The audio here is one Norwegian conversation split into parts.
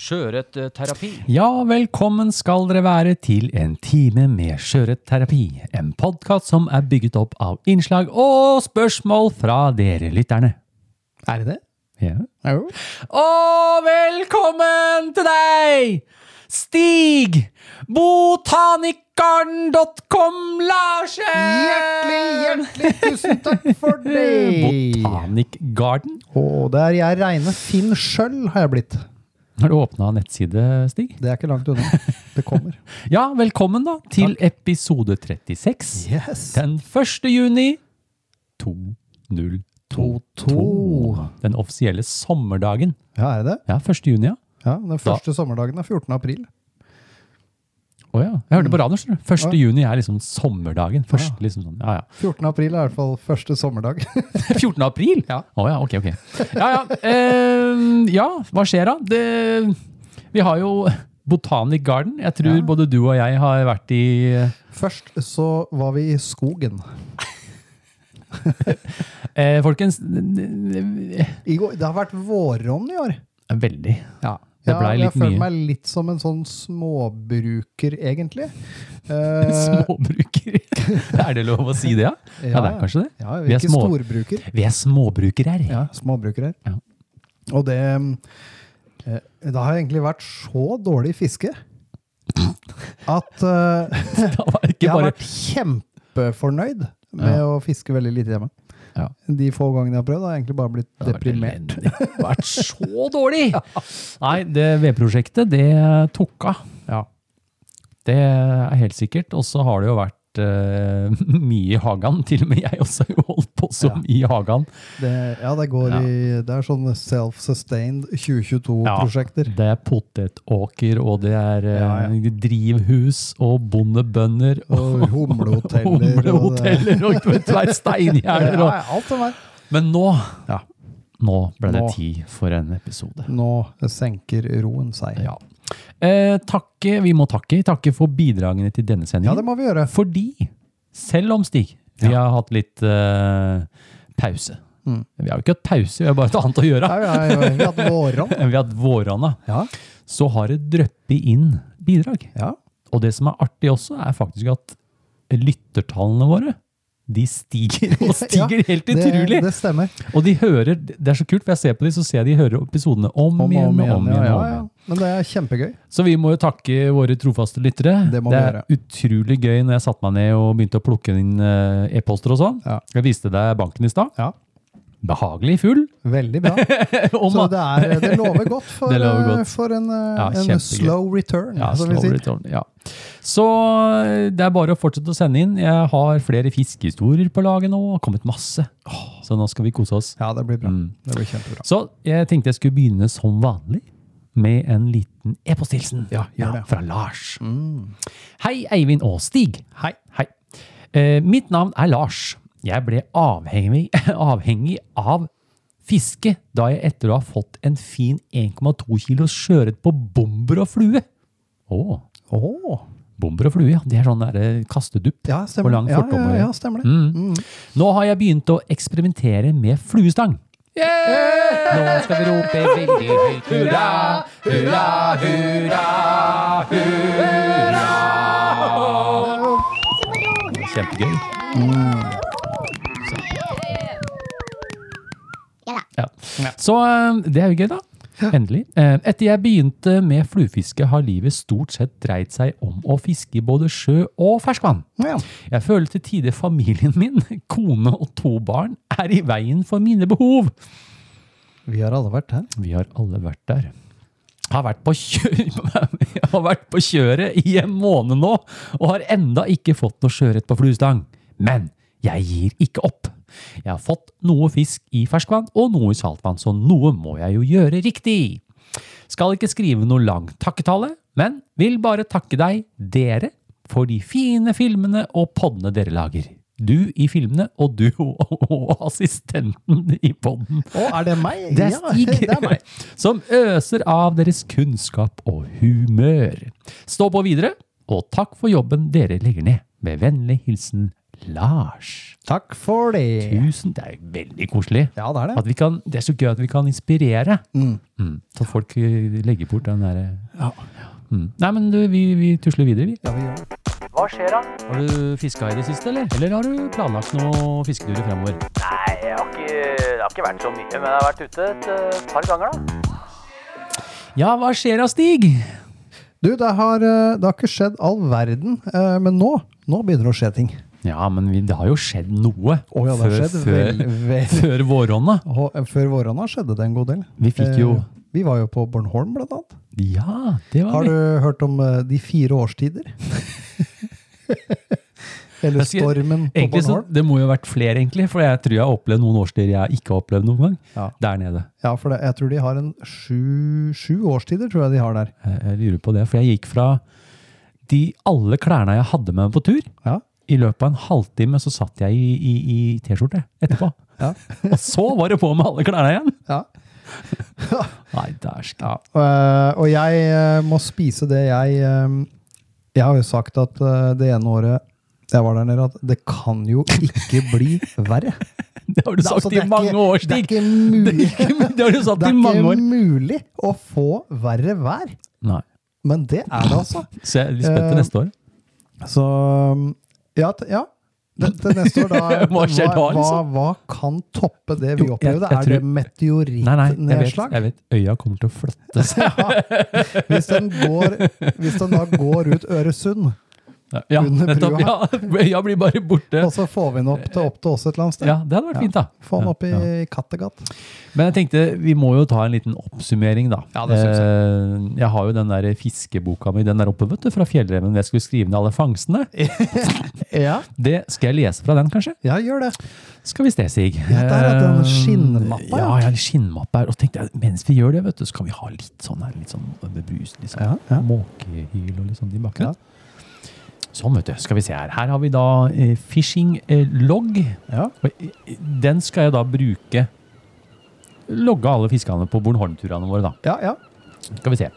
Sjøørretterapi. Ja, velkommen skal dere være til en time med sjøørretterapi. En podkast som er bygget opp av innslag og spørsmål fra dere lytterne. Er det det? Ja. Jo. Og velkommen til deg, Stig! Botanikeren.com Larsen! Hjertelig, hjertelig tusen takk for det! Botanikgarden. Å, Og det er jeg reine Finn sjøl har jeg blitt. Har du åpna nettside, Stig? Det er ikke langt unna. Det kommer. Ja, velkommen da til episode 36. Yes. Den 1. juni 2022. Den offisielle sommerdagen. Ja, er det det? Ja, 1. juni, ja. Ja, Den første sommerdagen er 14. april. Å ja. Jeg hørte på radioen, skjønner du. 1. Ja. juni er liksom sommerdagen. Første, Ja. liksom sånn, ja, ja. 14. april er i hvert fall første sommerdag. 14. april? Ja. Å ja, ok, ok. Ja, ja. Eh, ja, hva skjer da? Det, vi har jo Botanic Garden. Jeg tror Ja. både du og jeg har vært i Først så var vi i skogen. eh, Folkens, I går, det har vært våronn i år. veldig. Ja. Det ble jeg føler meg litt som en sånn småbruker, egentlig. Eh, Småbruker. er det lov å si det, ja? Ja, det er kanskje det. Ja, Vi er ikke små- storbruker. Vi er småbrukere her. Ja, småbrukere. Ja. Og det eh, Det har egentlig vært så dårlig fiske at Da ikke jeg har vært kjempefornøyd med Ja. å fiske veldig lite hjemme. Ja. De få gangene jeg har prøvd, har jeg egentlig bare blitt Det deprimert. Det har vært så dårlig! Nei, det vedprosjektet, det tok av. Ja. Det er helt sikkert. Og så har det jo vært eh, mye i hagen. Til og med jeg også har holdt på som Ja. i hagen. Det, ja, det går Ja. i Det er sånne self-sustained 2022-prosjekter. Ja, Det er potetåker, og det er uh, drivhus og bondebønder. Og humlehoteller. og humlehoteller og og, du hva, steingjerder. Ja, og- ja, alt det der. Men nå, Ja. Nå ble det Nå. tid for en episode. Nå senker roen seg. Ja. Eh, takke, vi må takke, takke for bidragene til denne Ja, det må vi gjøre. Fordi, selv om Stig, vi Ja. har hatt litt eh, pause. Mm. Vi har jo ikke hatt pause, vi har bare hatt annet å gjøre. Ja, ja, ja, vi har hatt våran. Vi har hatt våronna. Ja. Så har det drøppet inn bidrag. ja. Og det som er artig også, er faktisk at lyttertallene våre, de stiger og stiger helt utrolig. Det, det stemmer. Og de hører, det er så kult, for jeg ser på dem, så ser jeg de hører episodene om, Om igjen om igjen. om igjen. ja, ja. Men det er kjempegøy. Så vi må jo takke våre trofaste lyttere. Det må vi er utrolig gøy når jeg satte meg ned og begynte å plukke inn eh, e-poster og sånn. Ja. Jeg viste deg banken i stad. Behagelig full. Veldig bra. Så det, er, det lover godt for, lover godt. eh, for en, eh, Ja, en slow return, ja, slow si. return, ja. Så eh, det er bare å fortsette å sende inn. Jeg har flere fiskehistorier på laget nå. Har kommet masse. Så nå skal vi kose oss. Ja, det blir bra. Mm. Det blir kjempebra. Så jeg tenkte jeg skulle begynne som vanlig med en liten e-posthilsen Ja, ja, fra Lars. Mm. Hei, Eivind og Stig. Hei. Hei. Eh, mitt navn er Lars. Jeg ble avhengig, avhengig av fiske da jeg etter å ha fått en fin 1,2 kilos sjøørret på bomber og flue. Å, Åh. bomber og flue, ja. Det er sånn der, eh, kastedupp. Ja, På lang lang Ja, ja, ja, stemmer det. Mm. Nå har jeg begynt å eksperimentere med fluestang. Yeah! Nå skal vi rope veldig høyt hurra, hurra, hurra, hurra. Kjempegøy. Ja. Så eh, det er jo gøy, da. Endelig. Eh, Etter jeg begynte med fluefiske, har livet stort sett dreid seg om å fiske i både sjø og ferskvann. Ja. Jeg føler til tider familien min, kone og to barn, er i veien for mine behov. Vi har alle vært her. Vi har alle vært der. Har vært på, kjø har vært på kjøret i en måned nå, og har enda ikke fått noe sjøørret på fluestang. Men jeg gir ikke opp. Jeg har fått noe fisk i ferskvann og noe i saltvann, så noe må jeg jo gjøre riktig. Skal ikke skrive noe lang takketale, men vil bare takke deg, dere, for de fine filmene og poddene dere lager. Du i filmene, og du og assistenten i podden. Å, er det meg? Det er Ja, det er meg. som øser av deres kunnskap og humør. Stå på videre, og takk for jobben dere legger ned. Med vennlig hilsen Lars. Takk for det. Tusen, det er veldig koselig. Ja, det er det. At vi kan, det er så gøy at vi kan inspirere. Mm. Mm, så folk eh, legger bort den derre Ja. mm. Nei, men du, vi, vi tusler videre, vi. Ja, vi gjør det. Hva skjer da? Har du fiska i det siste, eller? Eller har du planlagt noen fisketurer fremover? Nei, jeg har ikke, det har ikke vært så mye, men jeg har vært ute et eh, par ganger da. Ja, hva skjer da, Stig? Du, det har, eh, det har ikke skjedd all verden, eh, men nå, nå begynner det å skje ting. Ja, men vi, det har jo skjedd noe oh, ja, før, skjedd før, vel, før våronna. Eh, Før våronna skjedde det en god del. Vi fikk jo Eh, Vi var jo på Bornholm, blant annet. Ja, det var Har vi. du hørt om uh, de fire årstider? Eller stormen på Egentlig så, Bornholm? Det må jo ha vært flere, egentlig. For jeg tror jeg har opplevd noen årstider jeg ikke har opplevd noen gang. Ja. Der nede. Ja, for det, jeg tror de har en sju, sju årstider, tror jeg de har der. Jeg, jeg lurer på det. For jeg gikk fra de alle klærne jeg hadde med meg på tur. Ja. I løpet av en halvtime så satt jeg i, i, i T-skjorte etterpå. Ja. Og så var det på med alle klærne igjen! Ja. Nei, dæsken. Ja, øh, og jeg øh, må spise det jeg øh, Jeg har jo sagt at det ene året jeg var der nede, at det kan jo ikke bli verre. Det har du sagt Altså, i er mange ikke- år, Det er ikke mulig, Det har du sagt det i er år. ikke mulig å få verre vær. Nei. Men det er det, altså. Så jeg er litt spent til Eh, neste år. Så ja, ja. Det, til neste år, da Hva skjer da, liksom? hva kan toppe det vi opplevde? er det tror- Nei, nei, jeg vet, jeg vet. Øya kommer til å flytte seg. Ja. Hvis, den går, hvis den da går ut Øresund, Ja, Under nettopp. brua. Ja, øya blir bare borte. og så får vi den opp til, opp til oss et eller annet sted. Ja, det hadde vært fint, da. Få den opp i Ja. Kattegat. Men jeg tenkte, vi må jo ta en liten oppsummering, da. Ja, det synes jeg. Eh, jeg har jo den der fiskeboka mi, den der oppe, vet du, fra Fjellreven. Jeg skulle skrive ned alle fangstene. Ja, Det skal jeg lese fra den, kanskje? ja gjør det. Skal vi se, Sig. Ja, der er den Eh, skinnmappa, Ja, ja. skinnmappe her. Og tenkte jeg, mens vi gjør det, vet du, så kan vi ha litt sånn her, litt sånn bebus, litt sånn Ja, ja. måkehyl og litt sånn i bakgrunnen. Ja. Sånn, vet du. Skal vi se her. Her har vi da eh, fishing eh, log. Ja. Eh, Den skal jeg da bruke Logge alle fiskene på Bornholm-turene våre, da. Ja, ja. Skal vi se.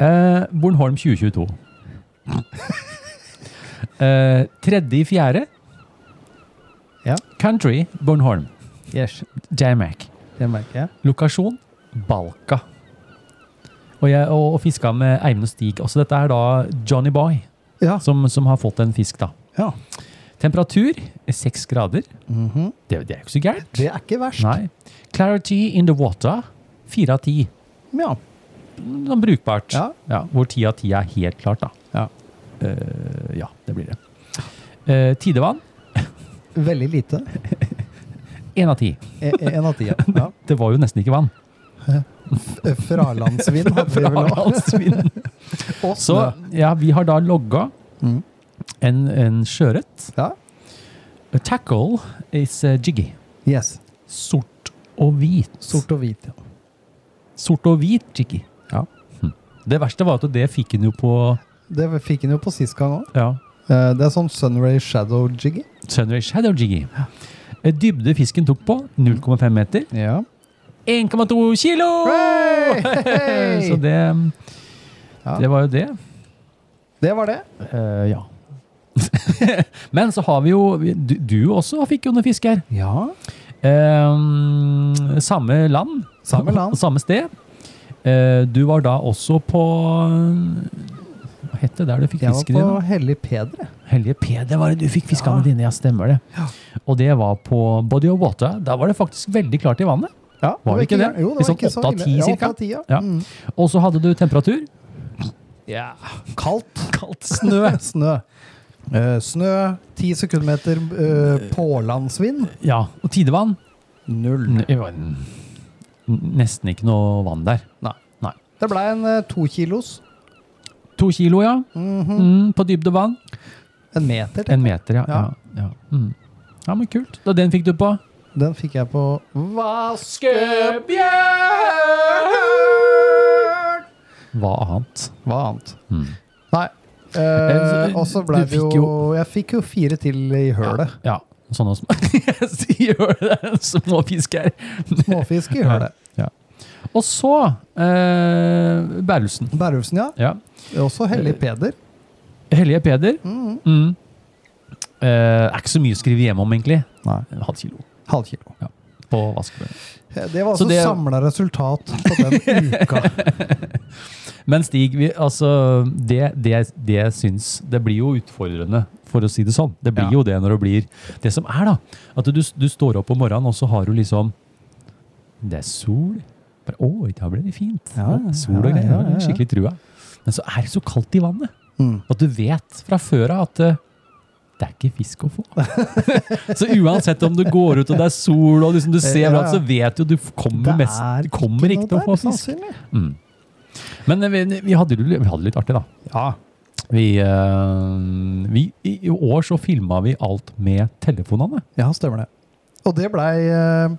Eh, Bornholm 2022. eh, tredje i fjerde. Ja. Country Bornholm. Yes. Jamac. Det ja. Lokasjon Balka. Og, jeg, og, og fiska med Eivind og Stig. Også dette er da Johnny Boy, Ja. som, som har fått en fisk, da. ja. Temperatur er seks grader. Mhm. Det, det er jo ikke så gærent. Det er ikke verst. Nei. Clarity in the water. Fire av ti. Ja. Sånn brukbart. Ja. hvor ti av ti er helt klart, da. Ja. uh, ja, det blir det. Uh, tidevann. Veldig lite. Én av ti. E- e- En av ti, ja. ja. Det var jo nesten ikke vann. Fralandsvind hadde vi vel òg. Og Så ja, vi har da logga Mm. en, en sjøørret. Ja. A tackle is a jiggy. Yes. Sort og hvit. Sort og hvit. Ja. Sort og hvit jiggy. Ja. Hm. Det verste var at det fikk han jo på Det fikk han jo på sist gang òg. ja, Det er sånn Sunray Shadow Jiggy. Sunray Shadow jiggy. Eh, Dybde fisken tok på 0,5 meter. Ja. 1,2 kilo! Hey! Så det, Ja. det var jo det. Det var det. Uh, ja. Men så har vi jo Du, du også fikk jo noe fisk her. Ja. Uh, samme land. Samme land. Samme sted. Uh, du var da også på Hva het det der du fikk Jeg var på Hellige Hellig Pedre. Hellige Pedre var det du fikk fiskene Ja. dine, ja, stemmer det. Og det var på Body of Water. Da var det faktisk veldig klart i vannet. Ja, Var det ikke det? Jo, det var ikke så ille. Ja, cirka? åtte av ti, ja. Ja. Mm. Og så hadde du temperatur. Ja. Kaldt. Kaldt snø. Snø. Uh, snø, ti sekundmeter uh, pålandsvind. Ja, og tidevann. Null. N- Nesten ikke noe vann der. Nei. Nei. Det ble en uh, to kilos. To kilo, ja. Mhm. Mm, på dybdevann. En meter. En meter, ja. Ja, Ja. ja. Mm. ja men kult. Og den fikk du på? Den fikk jeg på Vaskebjørn! Hva annet? Hva annet? Mm. Nei, Eh, og så ble det jo, jo, Jeg fikk jo fire til i hølet. Ja, sånne som Gjør det, små fisker. Småfisk i hølet. Og så eh, Bærelsen. Bærumsen, ja. Ja. Også Hellig Peder. Hellige Peder. Mm. Mm. Eh, er ikke så mye å skrive hjemme om, egentlig. Nei, En halv kilo halv kilo. på vaskebjørn. Det var altså det- samla resultat på den uka. Men Stig, vi, altså, det, det, det syns Det blir jo utfordrende, for å si det sånn. Det blir Ja. jo det når det blir Det som er, da, at du, du står opp om morgenen, og så har du liksom Det er sol. Bare, Å, i dag ble det fint. Ja, sol og greier. ja, ja, ja. Skikkelig trua. Men så er det så kaldt i vannet. Mm. At du vet fra før av at eh, det er ikke fisk å få. så uansett om du går ut og det er sol og liksom du ser at så vet du du kommer, mest, du kommer ikke til å få fisk. Mm. Men eh, vi, vi, hadde, vi hadde det litt artig, da. Ja. Vi, eh, vi, I i år så filma vi alt med telefonene. ja, stemmer det. Og det blei eh,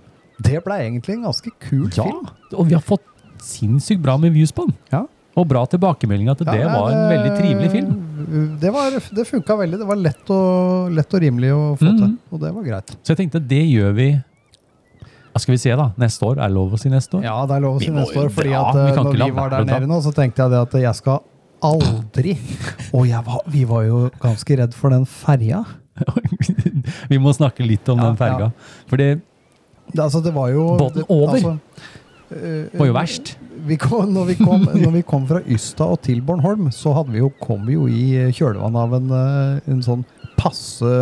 Det ble egentlig en ganske kul Ja, film. og vi har fått sinnssykt bra med views på den. Ja. Og bra tilbakemelding at det var en veldig trivelig film. Det, var, det funka veldig. Det var lett og, lett og rimelig å få mm. til. Og det var greit. Så jeg tenkte det gjør vi Hva skal vi se, da? Neste år? Er det lov å si neste år? Ja, det er lov å si neste år. Fordi at Vi eh, når vi var der nede nå, så tenkte jeg det at jeg skal aldri Og jeg var, vi var jo ganske redd for den ferja. vi må snakke litt om Ja, den ferga. Ja. Fordi Det, altså, det var jo Båten det, over? Altså, eh, var jo verst. Vi kom, når, vi kom, når vi kom fra Ystad og til Bornholm, så vi jo, kom vi jo i kjølvannet av en, eh, en sånn passe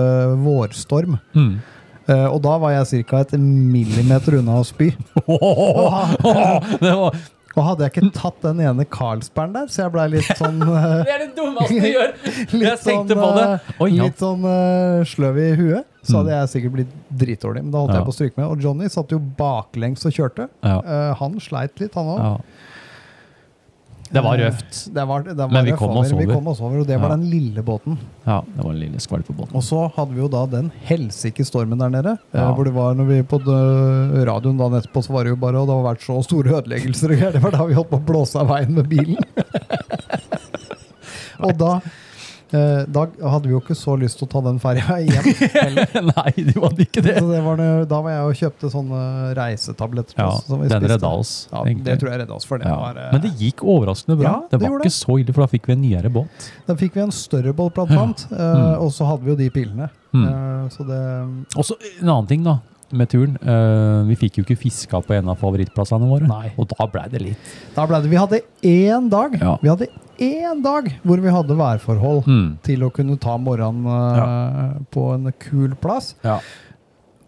vårstorm. Mm. Uh, og da var jeg ca. et millimeter unna å spy. det, var, Og hadde jeg ikke tatt den ene Carlsbergen der, så jeg blei litt sånn eh, det er det dummeste du gjør! Litt Jeg tenkte på det. eh, Oi, ja. Litt sånn uh, sløv i huet. Så Mm. hadde jeg sikkert blitt dritdårlig. Men da holdt Ja. jeg på å stryke med. Og Johnny satt jo baklengs og kjørte. Ja. Uh, han sleit litt, han òg. Det var røft. Det var, det var Men vi kom oss Vi kom oss over, og det var Ja. den lille båten. Ja, det var den lille skvalpebåten. Og så hadde vi jo da den helsike stormen der nede. eh, Ja. Hvor det var når vi på radioen dagen etterpå, så var det jo bare Og det har vært så store ødeleggelser og greier. Det var da vi holdt på å blåse av veien med bilen. og da eh, Da hadde vi jo ikke så lyst til å ta den ferja hjem. Nei, du hadde ikke det. Så det var noe, da var jeg og kjøpte sånne reisetabletter. Ja, oss, som vi den redda oss. Ja, egentlig. det tror jeg redda oss, for det Ja. var eh, Men det gikk overraskende bra. Ja, det det var ikke ikke så ille, for da fikk vi en nyere båt. Da fikk vi en større båt, blant annet. eh, Mm. Og så hadde vi jo de pilene. Mm. Eh, så det Og så en annen ting, da. Med turen. Uh, vi fikk jo ikke fiska på en av favorittplassene våre. Nei. Og da blei det litt Da ble det Vi hadde én dag Ja. Vi hadde én dag hvor vi hadde værforhold mm. til å kunne ta morgenen eh, på en kul plass. Ja.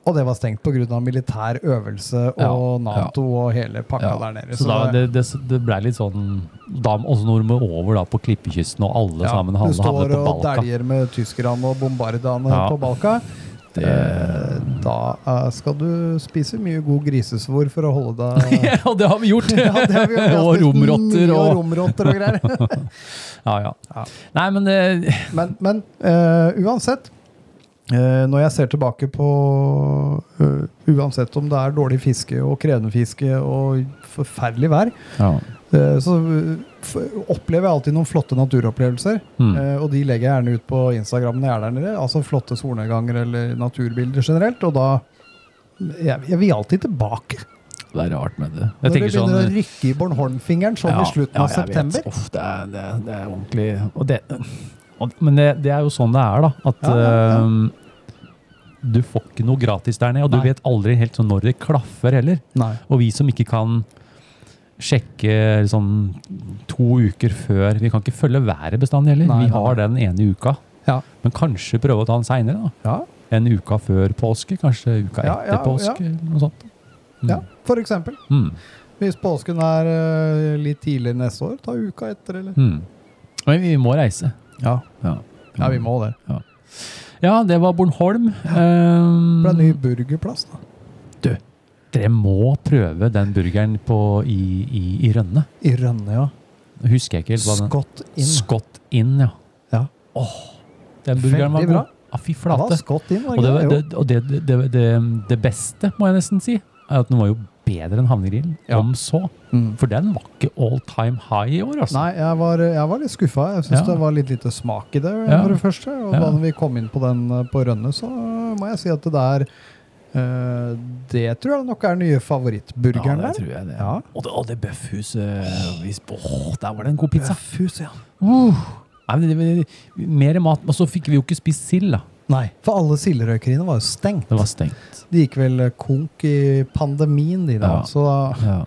Og det var stengt pga. militær øvelse Ja, og Nato og hele pakka Ja. der nede. Så da, det, det, det blei litt sånn da, Også når vi over da på klippekysten, og alle ja, sammen havner på Balka. Du står og dæljer med tyskerne og bombardene Ja. på Balka. Det- Eh, da eh, skal du spise mye god grisesvor for å holde deg Ja, det har vi gjort! Ja, det har vi gjort. Og romrotter og romrotter og greier. Ja, ja. Ja. Nei, men det, Men, men uh, uansett uh, Når jeg ser tilbake på uh, Uansett om det er dårlig fiske og krevende fiske og forferdelig vær, ja. Eh, så eh, opplever jeg alltid noen flotte naturopplevelser. Mm. Eh, og de legger jeg gjerne ut på Instagram når jeg er der nede. Altså flotte solnedganger eller naturbilder generelt. Og da Jeg, jeg vil alltid tilbake. Det er rart med det. Når Jeg det tenker begynner sånn å rykke i Bornholm-fingeren sånn i slutten av vet. september. Uff, det, er, det, er- det er ordentlig og det, og, Men det, er jo sånn det er, da. At Ja, ja, ja. øhm, du får ikke noe gratis der nede, og du vet aldri helt sånn når det klaffer heller. Nei. Og vi som ikke kan sjekke liksom, to uker før Vi kan ikke følge været bestandig heller. Nei, vi har den ene uka. Ja. Men kanskje prøve å ta den seinere. Ja, En uka før påske, kanskje uka Ja, etter ja, påske. Noe sånt. Mm. ja, for eksempel. Mm. Hvis påsken er eh, litt tidligere neste år, ta uka etter, eller? Mm. Men vi må reise. Ja. Ja. ja, vi må det. Ja, det var Bornholm. Um, Det ble ny burgerplass, da. Dere må prøve den burgeren på, i, i, i Rønne. I Rønne, ja. Husker jeg ikke helt hva den Scott Inn. Scott Inn, ja. Ja. Åh, den burgeren var god. Ja, fy flate. Var Og, det, det, og det, det, det, det, det beste, må jeg nesten si, er at den var jo bedre enn Havnegrillen, Ja. om så. For den var ikke all time high i år, altså. Nei, jeg var, jeg var litt skuffa. Jeg syns Ja. det var litt lite smak i det, for det første. Og da vi kom inn på den eh, på Rønne, så må jeg si at det der Det tror jeg nok er den nye favorittburgeren ja, det tror jeg det. Ja. Og det, og det bøffhuset vi der var det en god pizza. Bøffhus, ja. Uh. Nei, men det, det, mer mat, og så fikk vi jo ikke spist sild, da. Nei, for alle silderøykeriene var jo stengt. Det var stengt. De gikk vel eh, konk i pandemien, de da. Ja. Så da Ja.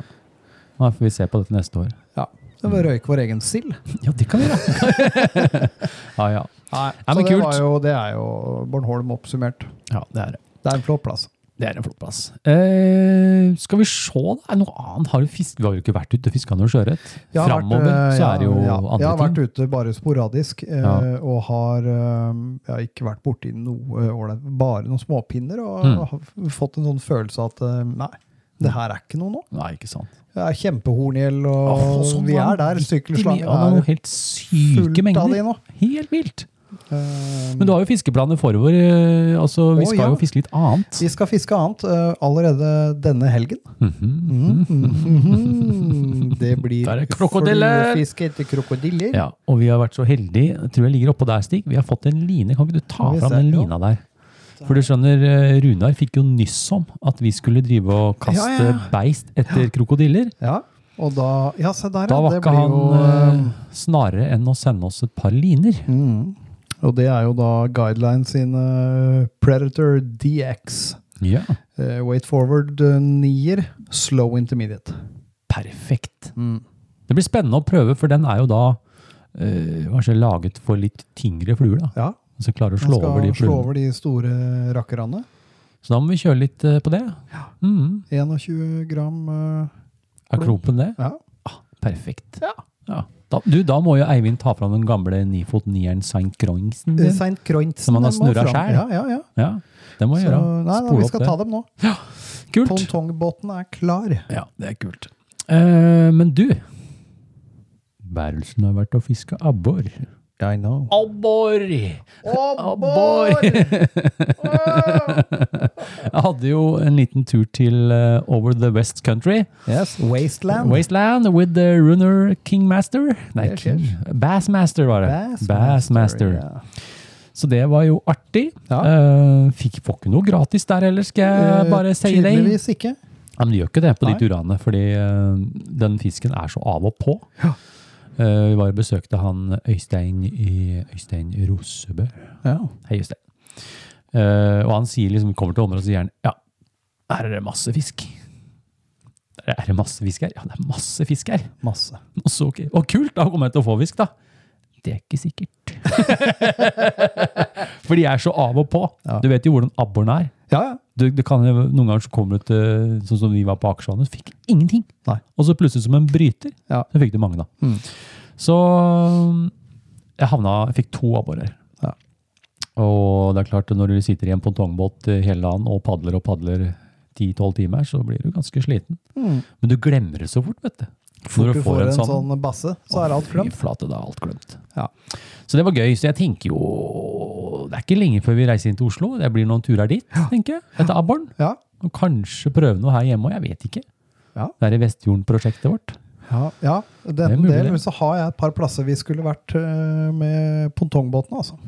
Nå får vi se på dette neste år. ja, Det vi røyk vår egen sild. Ja, det kan vi gjøre. ja, ja. Nei, så det, kult. var jo, det er jo Bornholm oppsummert. ja, det er det. Det er en flott plass. Det er en flott plass. Eh, skal vi se, da? Er det noe annet? Har du fisk? Vi har jo ikke vært ute og fiska noe sjøørret. Vært, Framover eh, så er det jo ja, andre Jeg har vært ting. ute bare sporadisk, eh, Ja. og har eh, jeg har ikke vært borti noe ålreit. Bare noen småpinner, og Mm. har fått en sånn følelse av at eh, nei, det her er ikke noe nå. Nei, ikke sant. Det er kjempehorngjell, og Åh, sånn, vi er der. Sykkelslange. Er helt syke fullt av de mengder. nå. Helt vilt. Eh, Men du har jo fiskeplaner forover. eh, Altså, vi skal ja. jo fiske litt annet. vi skal fiske annet eh, allerede denne helgen. Mhm. Mhm. Det blir Der er krokodiller! fluefiske etter krokodiller. Ja, og vi har vært så heldige, jeg tror jeg ligger oppå der, Stig. Vi har fått en line. Kan ikke du ta fram den lina der? For du skjønner, eh, Runar fikk jo nyss om at vi skulle drive og kaste Ja, beist etter krokodiller. Ja, og da Ja, se der, Da var ikke han jo snarere enn å sende oss et par liner. Mm. Og det er jo da Guidelines sine Predator DX. Ja, Uh, Wait forward eh, nier, slow intermediate. perfekt. Det blir spennende å prøve, for den er jo da uh, laget for litt tyngre fluer. da. Ja, Så klarer å slå over de slå over de store rakkerne. Så da må vi kjøre litt eh, på det. Mm. 21 gram Uh, Er klumpen det? Ja. Perfekt. Ja. Da, du, da må jo Eivind ta fram den gamle nifot-nieren Saint Groingsen. din. Saint Crointsen. Som han har snurra fram. Ja, ja, ja. Ja, det må jeg gjøre. nei, nei, vi skal det. ta dem nå. Kult. Pontongbåten er klar. Ja, det er kult. Eh, men du, Bærelsen har vært og fiska abbor. I know. Abbor! Abbor! Jeg hadde jo en liten tur til uh, Over the West Country. Yes, Wasteland. Wasteland with the runner Kingmaster. Nei, Yes, King. Bassmaster var det. Bassmaster. ja. Så det var jo artig. Ja. Uh, fikk får ikke noe gratis der heller, skal jeg Eh, bare si deg. Tydeligvis ikke. Ja, men det gjør ikke det på Nei. de turene, fordi uh, den fisken er så av og på. Eh, vi var og besøkte han Øystein, i, Øystein Rosebø. Ja. Hei, Øystein. Uh, og han sier liksom, kommer til området og sier han, ja, her er det masse fisk. Er det masse fisk her? Ja, det er masse fisk her. Masse. Og så, ok. Og kult, da kommer jeg til å få fisk da. Det er ikke sikkert. For de er så av og på. Ja. Du vet jo hvordan abboren er. Ja, ja. Det, det kan noen ganger så kommer du til, sånn som vi var på Akersvannet, fikk ingenting. Nei. Og så plutselig som en bryter, Ja. så fikk du mange da. Mm. Så jeg havna, jeg fikk to abborer. Ja. Og det er klart, når du sitter i en pontongbåt eh, hele dagen og padler og padler 10-12 timer, så blir du ganske sliten. Mm. Men du glemmer det så fort, vet du. Fort du får en sånn, basse, så er alt glemt. Flate, da er alt glemt. Ja. Så det var gøy. Så jeg tenker jo Det er ikke lenge før vi reiser inn til Oslo. Det blir noen turer dit, tenker jeg. Etter abboren. Ja. Og kanskje prøve noe her hjemme òg. Jeg vet ikke. Ja. Det er i Vestfjorden-prosjektet vårt. Ja, ja. Det er mulig, det. så har jeg et par plasser vi skulle vært øh, med pontongbåtene, altså.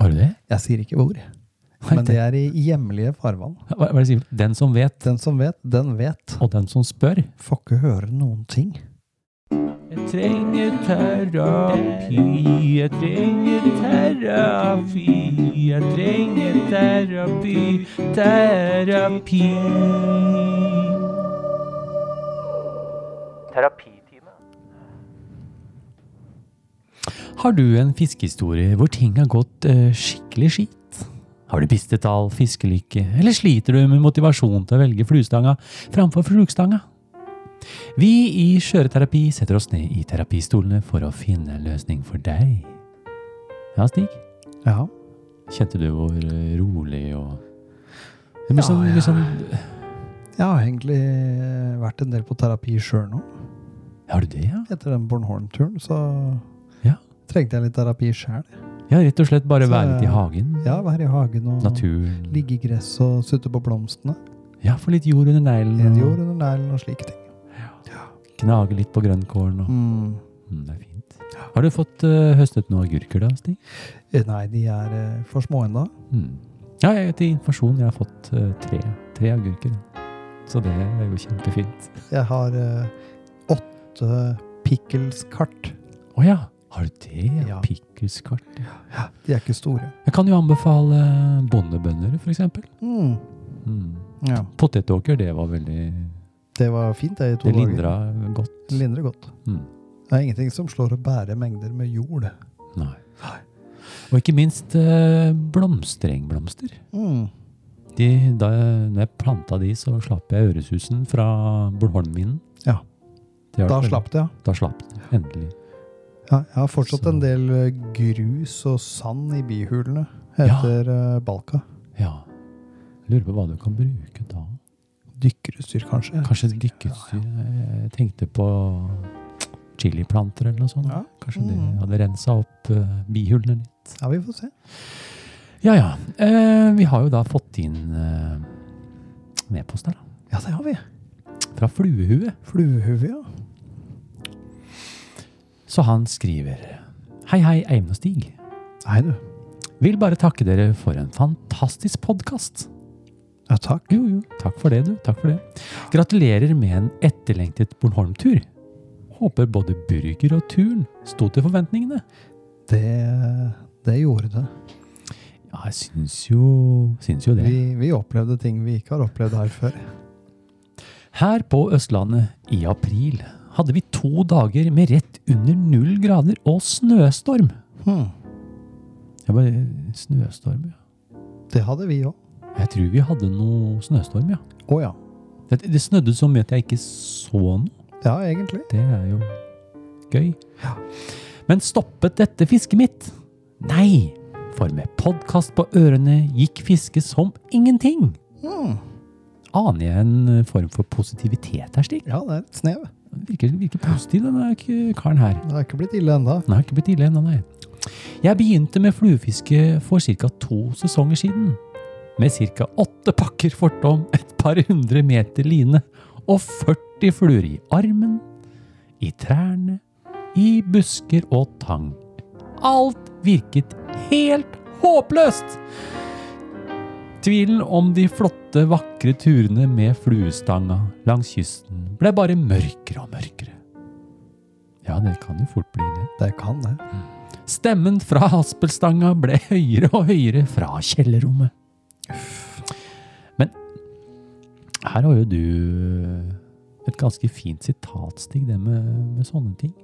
Har du det? Jeg sier ikke hvor. Men det er i hjemlige farvann. Hva, hva er det sier? Den som vet, Den som vet, den vet. og den som spør. Får ikke høre noen ting. Jeg trenger terapi, jeg trenger terapi, jeg trenger terapi, terapi. Terapitime. Har du en fiskehistorie hvor ting har gått eh, skikkelig skit? Har du pistet all fiskelykke, eller sliter du med motivasjon til å velge fluestanga framfor flugstanga? Vi i Skjøreterapi setter oss ned i terapistolene for å finne en løsning for deg. Ja, Stig? Ja. Kjente du hvor eh, rolig og Det blir Ja, sånn, ja. Sånn Jeg har egentlig vært en del på terapi sjøl nå. Har du det, ja? Etter den Bornholm-turen, så Ja. trengte jeg litt terapi sjæl. Ja, rett og slett bare Så, være litt i hagen. Ja, være i hagen og Naturen. ligge i gress og sutte på blomstene. Ja, få litt jord under neglen. En jord under neglen og slike ting. Gnage litt på grønnkålen. Og... Mm. Mm, det er fint. Har du fått uh, høstet noen agurker da, Stig? Eh, Nei, de er uh, for små ennå. Mm. Ja, jeg, til informasjon, jeg har fått uh, tre, tre agurker. Så det er jo kjempefint. Jeg har åtte pickelskart. Å ja, har du det? Ja. Pickelskart. Ja. De er ikke store. Jeg kan jo anbefale bondebønner, for eksempel. Mm. Mm. Ja. Potetåker, det var veldig Det var fint, det, i to Det dager. lindra godt. Det lindrer godt. Mm. Det er ingenting som slår å bære mengder med jord. Nei. Og ikke minst eh, blomsterengblomster. Mm. De, da jeg, planta de, så slapp jeg øresusen fra Bornholmminen. Ja. Det Da slapp det, ja. Da slapp det. Endelig. ja. Jeg har fortsatt Så- en del eh, grus og sand i bihulene etter ja. Balka. Ja. Jeg lurer på hva du kan bruke. Dykkerutstyr, kanskje. Kanskje dykkeutstyr. Jeg tenkte på chiliplanter eller noe sånt. Ja. Kanskje det Mm. hadde rensa opp uh, bihulene litt. Ja, vi får se. Ja ja. Eh, vi har jo da fått inn uh, en her, da. Ja, det har vi. Fra Fluehue. Fluehue, ja. Så han skriver Hei, hei, Eivind og Stig. Hei, du. Vil bare takke dere for en fantastisk podkast. Ja, takk. Jo, jo, takk for det, du. Takk for det. Gratulerer med en etterlengtet Bornholm-tur. Håper både burger og turen sto til forventningene. Det, det gjorde det. Ja, jeg syns jo, syns jo det. Vi, vi opplevde ting vi ikke har opplevd her før. Her på Østlandet i april hadde vi to dager med rett under null grader og snøstorm. Hmm. Jeg bare, snøstorm, ja. Det hadde vi òg. Jeg tror vi hadde noe snøstorm, ja. Å ja. Det, det snødde så mye at jeg ikke så noe. Ja, egentlig. Det er jo gøy. Ja. Men stoppet dette fisket mitt? Nei, for med podkast på ørene gikk fisket som ingenting. Hmm. Aner jeg en form for positivitet her, Stig? Ja, det er et snev. Virker, virker positiv, denne k- karen her. Det har ikke blitt ille enda. Den har ikke blitt ille ennå, nei. Jeg begynte med fluefiske for ca. to sesonger siden. Med ca. åtte pakker fortom, et par hundre meter line og 40 fluer i armen, i trærne, i busker og tang. Alt virket helt håpløst! Tvilen om de flotte, vakre turene med fluestanga langs kysten ble bare mørkere og mørkere. Ja, det kan jo fort bli det. Det kan det. Stemmen fra haspelstanga ble høyere og høyere fra kjellerrommet. Men her har jo du et ganske fint sitatstig, det med, med sånne ting.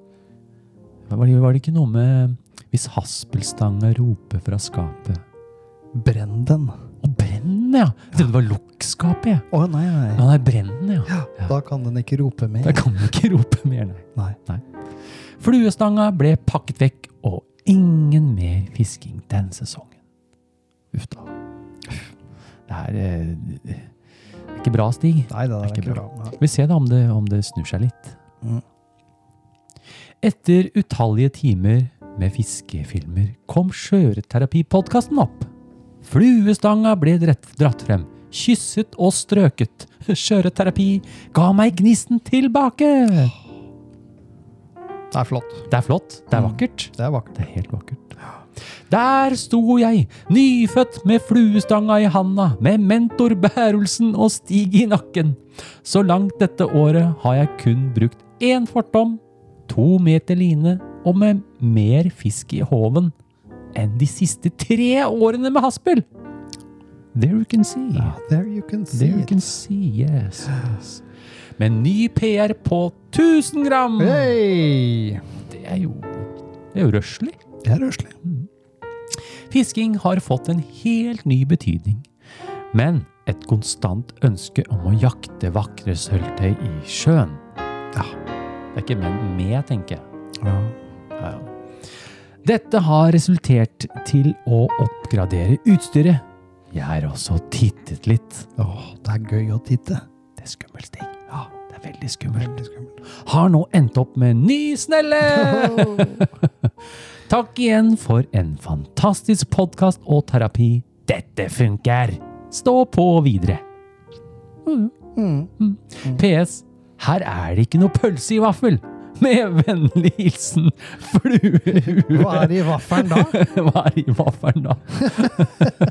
Var det, var det ikke noe med hvis haspelstanga roper fra skapet Brenn den. Å, brenn, den, ja! Jeg trodde det var lukkskapet, jeg. Å nei, nei. Ja, nei, brennen, ja. Ja. Da kan den ikke rope mer. Da kan den ikke rope mer, nei. Nei. Fluestanga ble pakket vekk, og ingen mer fisking den sesongen. Uff da. Det er, eh, det er ikke bra, Stig. Nei, det er ikke ikke bra. bra. Vi ser da om det, om det snur seg litt. Mm. Etter utallige timer med fiskefilmer kom Skjøreterapipodkasten opp. Fluestanga ble dratt, dratt frem, kysset og strøket. Skjøreterapi ga meg gnisten tilbake! Det er flott. Det er flott, det er Mm. vakkert. Det er vakkert. Det er helt vakkert. Der sto jeg, nyfødt med fluestanga i handa, med mentor Bærulsen og Stig i nakken. Så langt dette året har jeg kun brukt én fortom, to meter line og med mer fisk i håven enn de siste tre årene med haspel. There you can see. Ah, there you can see There you can see, yes. yes. Med ny PR på 1000 gram! Hei! Det er jo, det er jo røslig. Det er røslig. Fisking har fått en helt ny betydning, men et konstant ønske om å jakte vakre sølvtøy i sjøen. Ja, det er ikke menn med, tenker jeg. Ja. Ja, ja. Dette har resultert til å oppgradere utstyret. Jeg har også tittet litt. Åh, det er gøy å titte. Det er skummelt, Stig. Ja, det er veldig skummelt. Veldig skummelt. Har nå endt opp med ny snelle! Takk igjen for en fantastisk podkast og terapi. Dette funker! Stå på videre. Mm. PS. Her er det ikke noe pølse i vaffel. Med vennlig hilsen Fluehue. Hva er det i vaffelen da? Hva er i vaffelen da?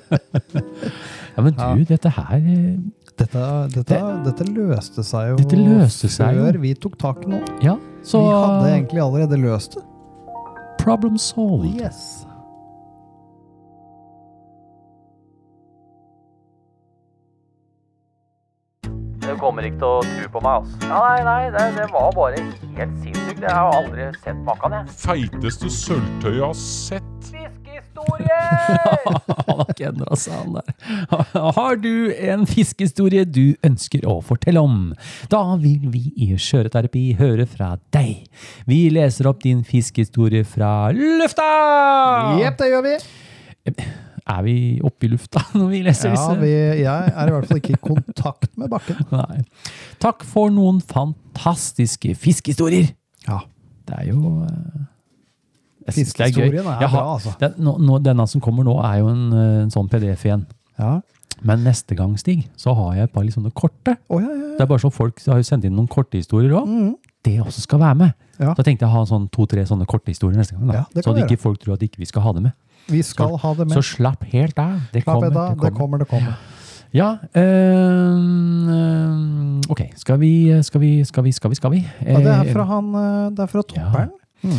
ja, men du, Ja. dette her dette, Dette, det, dette løste seg jo Dette løste seg jo. vi tok tak noe. Ja, så Vi hadde egentlig allerede løst det. Problem solved. Yes. Du kommer ikke til å tro på meg, altså. Nei, nei, det, det var bare helt sinnssykt. Jeg har aldri sett maken, jeg. Feiteste sølvtøyet jeg har sett. Han har ikke endra seg, han der. Har du en fiskehistorie du ønsker å fortelle om? Da vil vi i Skjøreterapi høre fra deg. Vi leser opp din fiskehistorie fra lufta! Jepp, det gjør vi. Er vi oppe i lufta når vi leser Ja, disse? vi, jeg er i hvert fall ikke i kontakt med bakken. Nei. Takk for noen fantastiske fiskehistorier. Ja. Det er jo eh, jeg synes det er gøy. Er har- bra, altså. Den, nå, nå, denne som kommer nå, er jo en, eh, en sånn PDF igjen. Ja. Men neste gang, Stig, så har jeg et par litt sånne korte. Oh, ja, ja, Det er bare sånn folk har jo sendt inn noen korte historier òg. Mm. Det også skal være med. Så tenkte jeg å ha sånn to-tre sånne korte historier neste gang. Da. Så at ikke folk tror at ikke vi skal ha det med. Vi skal ha det Så slapp helt av. Det Slapp kommer. da, det kommer. Det kommer. det kommer. Ja øh, Ok, skal vi Skal vi, skal vi, skal vi? Skal vi? Ja, det er fra han Det er fra topperen. Mm.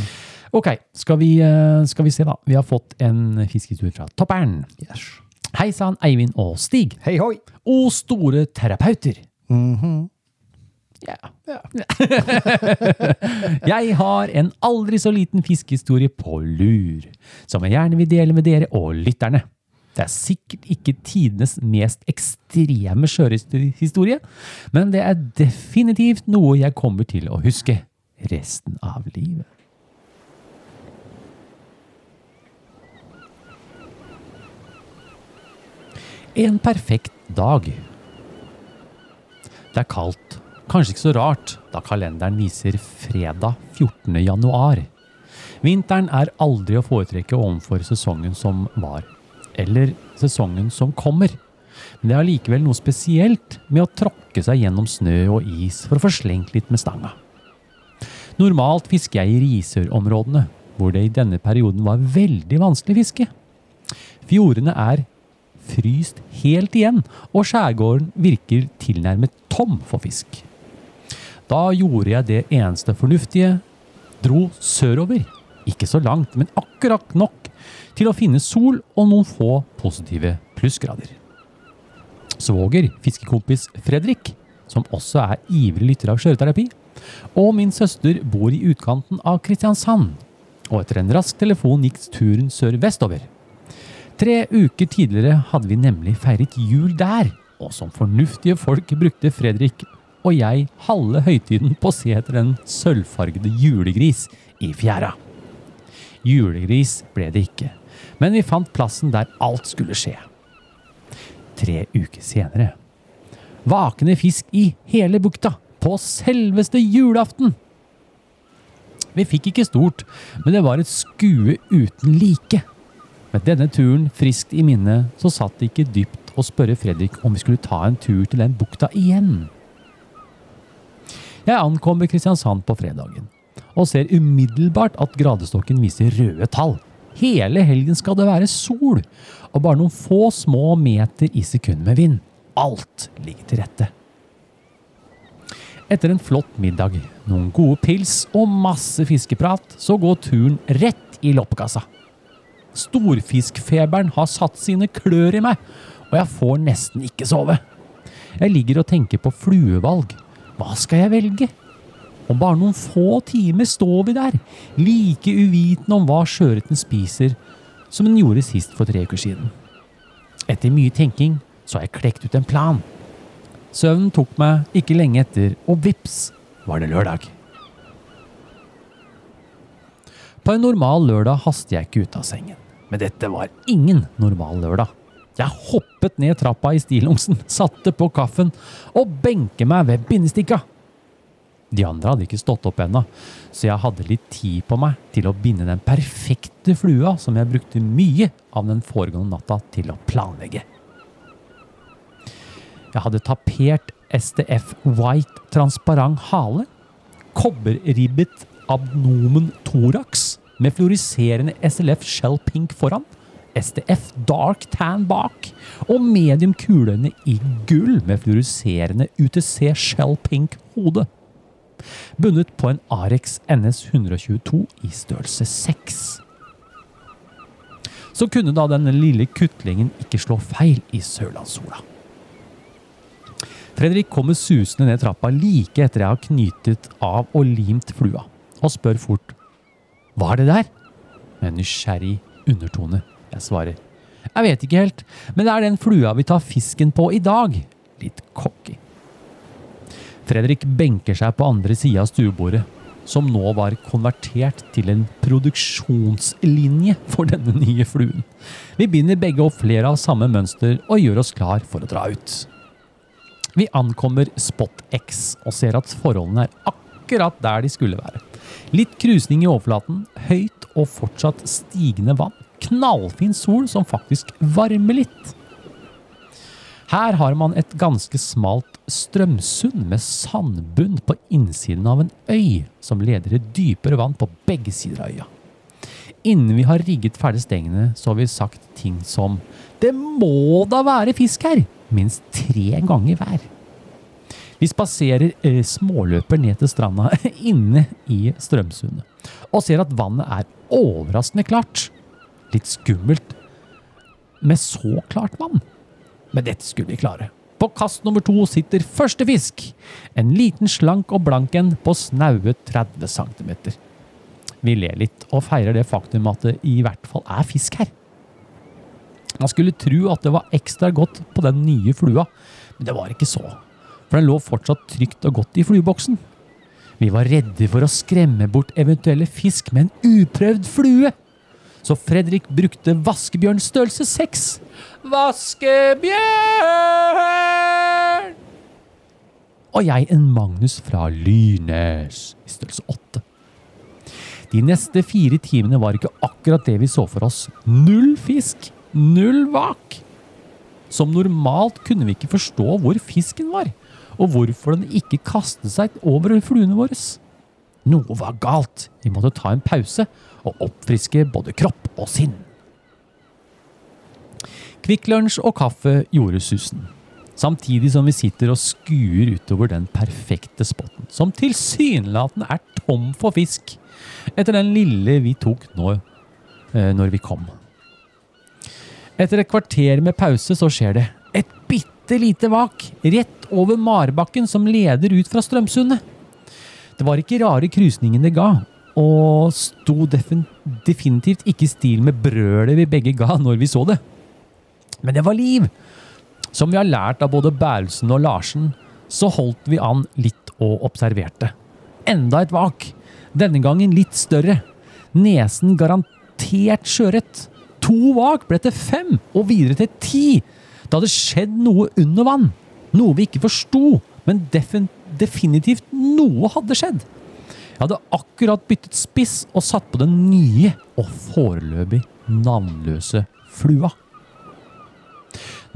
Ok, skal vi, eh, skal vi se da. Vi har fått en fiskehistorie fra Topperen. Yes. Hei sann, Eivind og Stig. Hei hoi! Og store terapeuter. Mhm. Ja. jeg har en aldri så liten fiskehistorie på lur, som jeg gjerne vil dele med dere og lytterne. Det er sikkert ikke tidenes mest ekstreme sjørøverhistorie, men det er definitivt noe jeg kommer til å huske resten av livet. En perfekt dag. Det er kaldt. Kanskje ikke så rart, da kalenderen viser fredag 14. januar. Vinteren er aldri å foretrekke overfor sesongen som var, eller sesongen som kommer. Men det er allikevel noe spesielt med å tråkke seg gjennom snø og is for å få slengt litt med stanga. Normalt fisker jeg i Risør-områdene, hvor det i denne perioden var veldig vanskelig fiske. Fjordene er fryst helt igjen, og skjærgården virker tilnærmet tom for fisk. Da gjorde jeg det eneste fornuftige, dro sørover. Ikke så langt, men akkurat nok til å finne sol og noen få positive plussgrader. Svoger, fiskekompis Fredrik, som også er ivrig lytter av skjøreterapi, og min søster bor i utkanten av Kristiansand, og etter en rask telefon gikk turen sør-vestover. Tre uker tidligere hadde vi nemlig feiret jul der, og som fornuftige folk brukte Fredrik og jeg halve høytiden på å se etter den sølvfargede julegris i fjæra. Julegris ble det ikke, men vi fant plassen der alt skulle skje. Tre uker senere. vakne fisk i hele bukta, på selveste julaften! Vi fikk ikke stort, men det var et skue uten like. Med denne turen friskt i minne, så satt det ikke dypt å spørre Fredrik om vi skulle ta en tur til den bukta igjen. Jeg ankommer Kristiansand på fredagen, og ser umiddelbart at gradestokken viser røde tall. Hele helgen skal det være sol, og bare noen få små meter i sekund med vind. Alt ligger til rette. Etter en flott middag, noen gode pils og masse fiskeprat, så går turen rett i loppekassa. Storfiskfeberen har satt sine klør i meg, og jeg får nesten ikke sove. Jeg ligger og tenker på fluevalg. Hva skal jeg velge? Om bare noen få timer står vi der, like uvitende om hva sjøørreten spiser, som den gjorde sist for tre uker siden. Etter mye tenking så har jeg klekt ut en plan. Søvnen tok meg ikke lenge etter, og vips var det lørdag. På en normal lørdag haster jeg ikke ut av sengen. Men dette var ingen normal lørdag. Jeg hoppet ned trappa i stillongsen, satte på kaffen og benket meg ved bindestikka. De andre hadde ikke stått opp ennå, så jeg hadde litt tid på meg til å binde den perfekte flua som jeg brukte mye av den foregående natta til å planlegge. Jeg hadde tapert STF white transparent hale, kobberribbet abnomen thorax med fluoriserende SLF shell pink foran, STF dark tan bak og medium kulene i gull med fluoriserende UTC shell pink hode. Bundet på en Arex NS 122 i størrelse 6. Så kunne da den lille kutlingen ikke slå feil i sørlandssola. Fredrik kommer susende ned trappa like etter jeg har knyttet av og limt flua, og spør fort Hva er det der? Med en nysgjerrig undertone. Jeg svarer Jeg vet ikke helt, men det er den flua vi tar fisken på i dag. Litt cocky. Fredrik benker seg på andre sida av stuebordet, som nå var konvertert til en produksjonslinje for denne nye fluen. Vi binder begge opp flere av samme mønster og gjør oss klar for å dra ut. Vi ankommer Spot X og ser at forholdene er akkurat der de skulle være. Litt krusning i overflaten, høyt og fortsatt stigende vann. Knallfin sol som faktisk varmer litt. Her har man et ganske smalt strømsund med sandbunn på innsiden av en øy som leder til dypere vann på begge sider av øya. Innen vi har rigget ferdig stengene, så har vi sagt ting som Det må da være fisk her! Minst tre ganger hver. Vi spaserer eh, småløper ned til stranda inne i Strømsundet, og ser at vannet er overraskende klart. Litt skummelt med så klart vann. Men dette skulle vi klare. På kast nummer to sitter første fisk. En liten slank og blank en på snaue 30 cm. Vi ler litt og feirer det faktum at det i hvert fall er fisk her. Man skulle tro at det var ekstra godt på den nye flua, men det var ikke så. For den lå fortsatt trygt og godt i flueboksen. Vi var redde for å skremme bort eventuelle fisk med en uprøvd flue. Så Fredrik brukte vaskebjørn størrelse 6. Vaskebjørn! Og jeg en Magnus fra Lynes i størrelse 8. De neste fire timene var ikke akkurat det vi så for oss. Null fisk, null vak. Som normalt kunne vi ikke forstå hvor fisken var, og hvorfor den ikke kastet seg over fluene våre. Noe var galt. Vi måtte ta en pause og oppfriske både kropp og sinn. Kvikk Lunsj og kaffe gjorde susen. Samtidig som vi sitter og skuer utover den perfekte spotten, som tilsynelatende er tom for fisk, etter den lille vi tok nå eh, når vi kom. Etter et kvarter med pause så skjer det. Bitte lite vak rett over marbakken som leder ut fra Strømsundet. Det var ikke rare krusningen det ga, og sto definitivt ikke i stil med brølet vi begge ga når vi så det. Men det var liv! Som vi har lært av både Bærelsen og Larsen, så holdt vi an litt og observerte. Enda et vak. Denne gangen litt større. Nesen garantert skjøret. To vak ble til fem, og videre til ti. Det hadde skjedd noe under vann. Noe vi ikke forsto, men defin definitivt noe hadde skjedd. Jeg hadde akkurat byttet spiss og satt på den nye og foreløpig navnløse flua.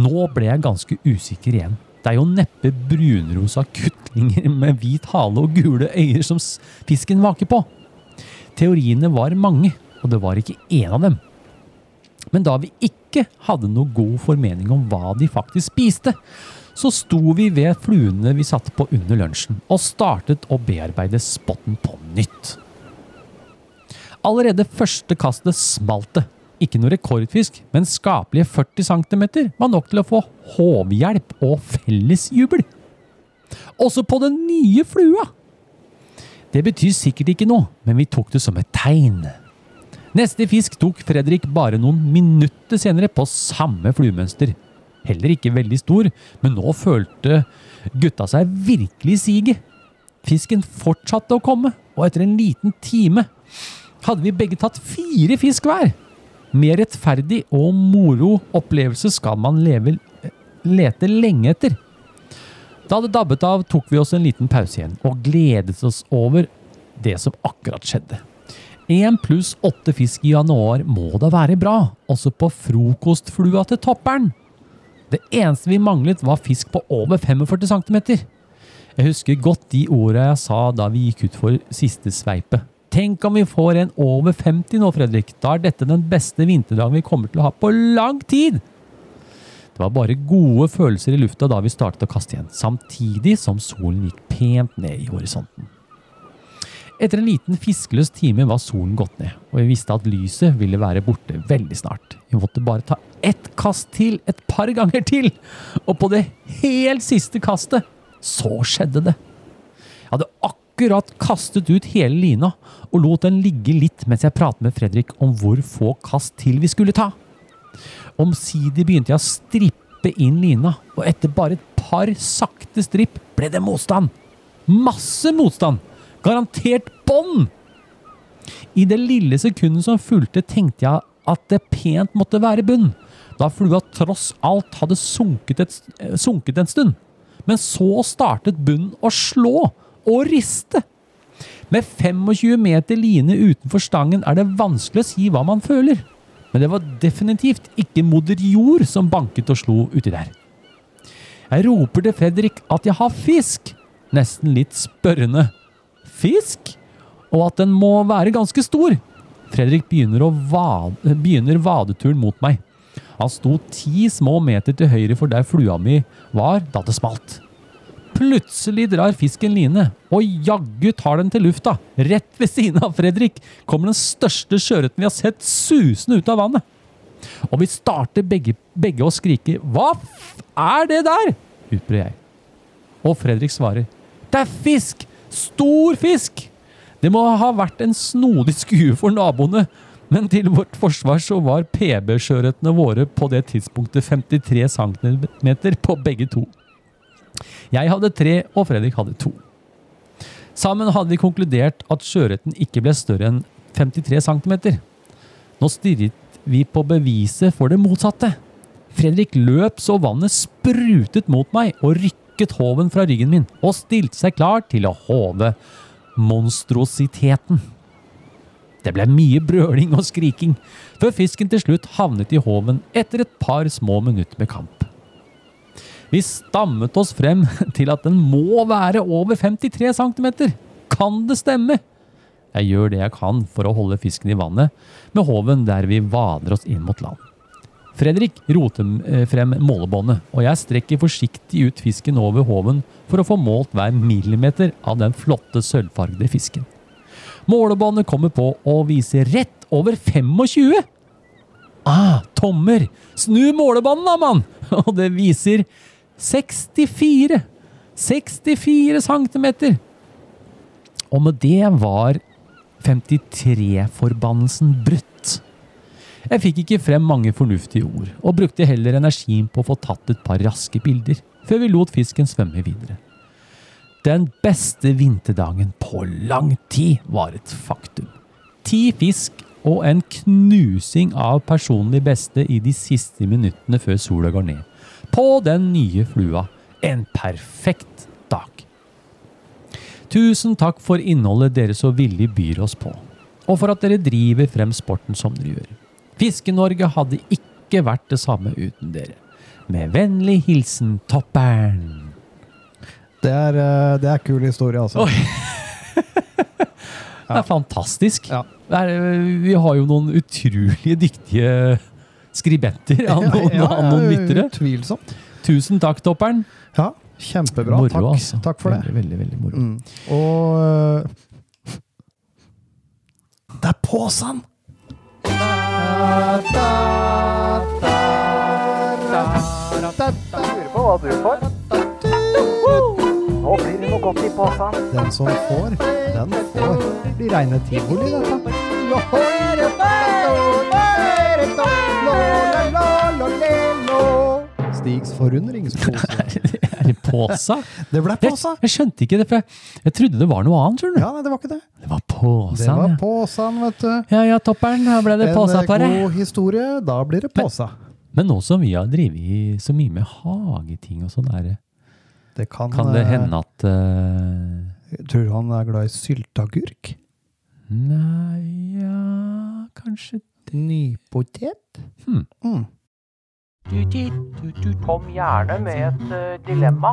Nå ble jeg ganske usikker igjen. Det er jo neppe brunrosa kutlinger med hvit hale og gule øyer som fisken vaker på. Teoriene var mange, og det var ikke én av dem. Men da vi ikke hadde noe god formening om hva de faktisk spiste, så sto vi ved fluene vi satte på under lunsjen, og startet å bearbeide spotten på nytt. Allerede første kastet smalt det. Ikke noe rekordfisk, men skapelige 40 cm var nok til å få håvhjelp og fellesjubel. Også på den nye flua! Det betyr sikkert ikke noe, men vi tok det som et tegn. Neste fisk tok Fredrik bare noen minutter senere på samme fluemønster. Heller ikke veldig stor, men nå følte gutta seg virkelig siget. Fisken fortsatte å komme, og etter en liten time hadde vi begge tatt fire fisk hver. Mer rettferdig og moro opplevelse skal man leve, lete lenge etter. Da det dabbet av, tok vi oss en liten pause igjen, og gledet oss over det som akkurat skjedde. Én pluss åtte fisk i januar må da være bra, også på frokostflua til topperen. Det eneste vi manglet var fisk på over 45 cm. Jeg husker godt de orda jeg sa da vi gikk ut for siste sveipet. Tenk om vi får en over 50 nå, Fredrik. Da er dette den beste vinterdagen vi kommer til å ha på lang tid. Det var bare gode følelser i lufta da vi startet å kaste igjen, samtidig som solen gikk pent ned i horisonten. Etter en liten fiskeløs time var solen gått ned, og vi visste at lyset ville være borte veldig snart. Vi måtte bare ta ett kast til, et par ganger til, og på det helt siste kastet, så skjedde det. Jeg hadde akkurat kastet ut hele lina, og lot den ligge litt mens jeg pratet med Fredrik om hvor få kast til vi skulle ta. Omsider begynte jeg å strippe inn lina, og etter bare et par sakte stripp ble det motstand. Masse motstand! Garantert bånd! I det lille sekundet som fulgte, tenkte jeg at det pent måtte være bunn, da flua tross alt hadde sunket, et, sunket en stund. Men så startet bunnen å slå og riste. Med 25 meter line utenfor stangen er det vanskelig å si hva man føler. Men det var definitivt ikke moder jord som banket og slo uti der. Jeg roper til Fredrik at jeg har fisk, nesten litt spørrende. Fisk? Og at den må være ganske stor. Fredrik begynner, vade, begynner vadeturen mot meg. Han sto ti små meter til høyre for der flua mi var da det smalt. Plutselig drar fisken line, og jaggu tar den til lufta. Rett ved siden av Fredrik kommer den største sjøørreten vi har sett susende ut av vannet. Og vi starter begge, begge å skrike 'Hva f er det der?' utbryr jeg. Og Fredrik svarer 'Det er fisk! Stor fisk!' Det må ha vært en snodig skue for naboene, men til vårt forsvar så var PB-sjøørretene våre på det tidspunktet 53 cm på begge to. Jeg hadde tre, og Fredrik hadde to. Sammen hadde vi konkludert at sjøørreten ikke ble større enn 53 cm. Nå stirret vi på beviset for det motsatte. Fredrik løp så vannet sprutet mot meg og rykket håven fra ryggen min og stilte seg klar til å håve monstrositeten. Det ble mye brøling og skriking, før fisken til slutt havnet i håven etter et par små minutter med kamp. Vi stammet oss frem til at den må være over 53 cm. Kan det stemme? Jeg gjør det jeg kan for å holde fisken i vannet, med håven der vi vader oss inn mot land. Fredrik roter eh, frem målebåndet, og jeg strekker forsiktig ut fisken over håven for å få målt hver millimeter av den flotte sølvfargede fisken. Målebåndet kommer på og viser rett over 25! Ah, tommer! Snu målebåndet da, mann! Og det viser 64! 64 centimeter! Og med det var 53-forbannelsen brutt. Jeg fikk ikke frem mange fornuftige ord, og brukte heller energien på å få tatt et par raske bilder, før vi lot fisken svømme videre. Den beste vinterdagen på lang tid var et faktum. Ti fisk og en knusing av personlig beste i de siste minuttene før sola går ned. På den nye flua. En perfekt dag. Tusen takk for innholdet dere så villig byr oss på, og for at dere driver frem sporten som dere gjør. Fiske-Norge hadde ikke vært det samme uten dere. Med vennlig hilsen Toppern. Det er, eh, det er kul historie, altså. Det er fantastisk. Ja. Det er, vi har jo noen utrolig dyktige skribenter av noen, Ja, ja, noen lyttere. Utvilsomt. Tusen takk, Toppern. Ja, kjempebra. Moro, takk. altså. takk for det. Veldig, veldig, veldig moro. Mm. Og øh, Det er påsen! Lurer på hva du får. Nå blir det noe godt i posen. Den som får, den får. Det blir reine tivoli, dette. Stigs forundringspose. Er det påsa? Det ble Jeg, påsa! jeg skjønte ikke det, for jeg, jeg trodde det var noe annet. skjønner du? Ja, nei, det var ikke det. Det var påsa. Det var ja. vet du. ja ja, topperen. Da ble det påsa En på det. En god historie, da blir det påsa. Men nå som vi har drevet så mye med hageting og sånn, er det, Det kan, kan det eh, hende at eh, Tror du han er glad i sylteagurk? Nei, ja Kanskje Nypotet? Hmm. Mm. Kom gjerne med et eh, dilemma.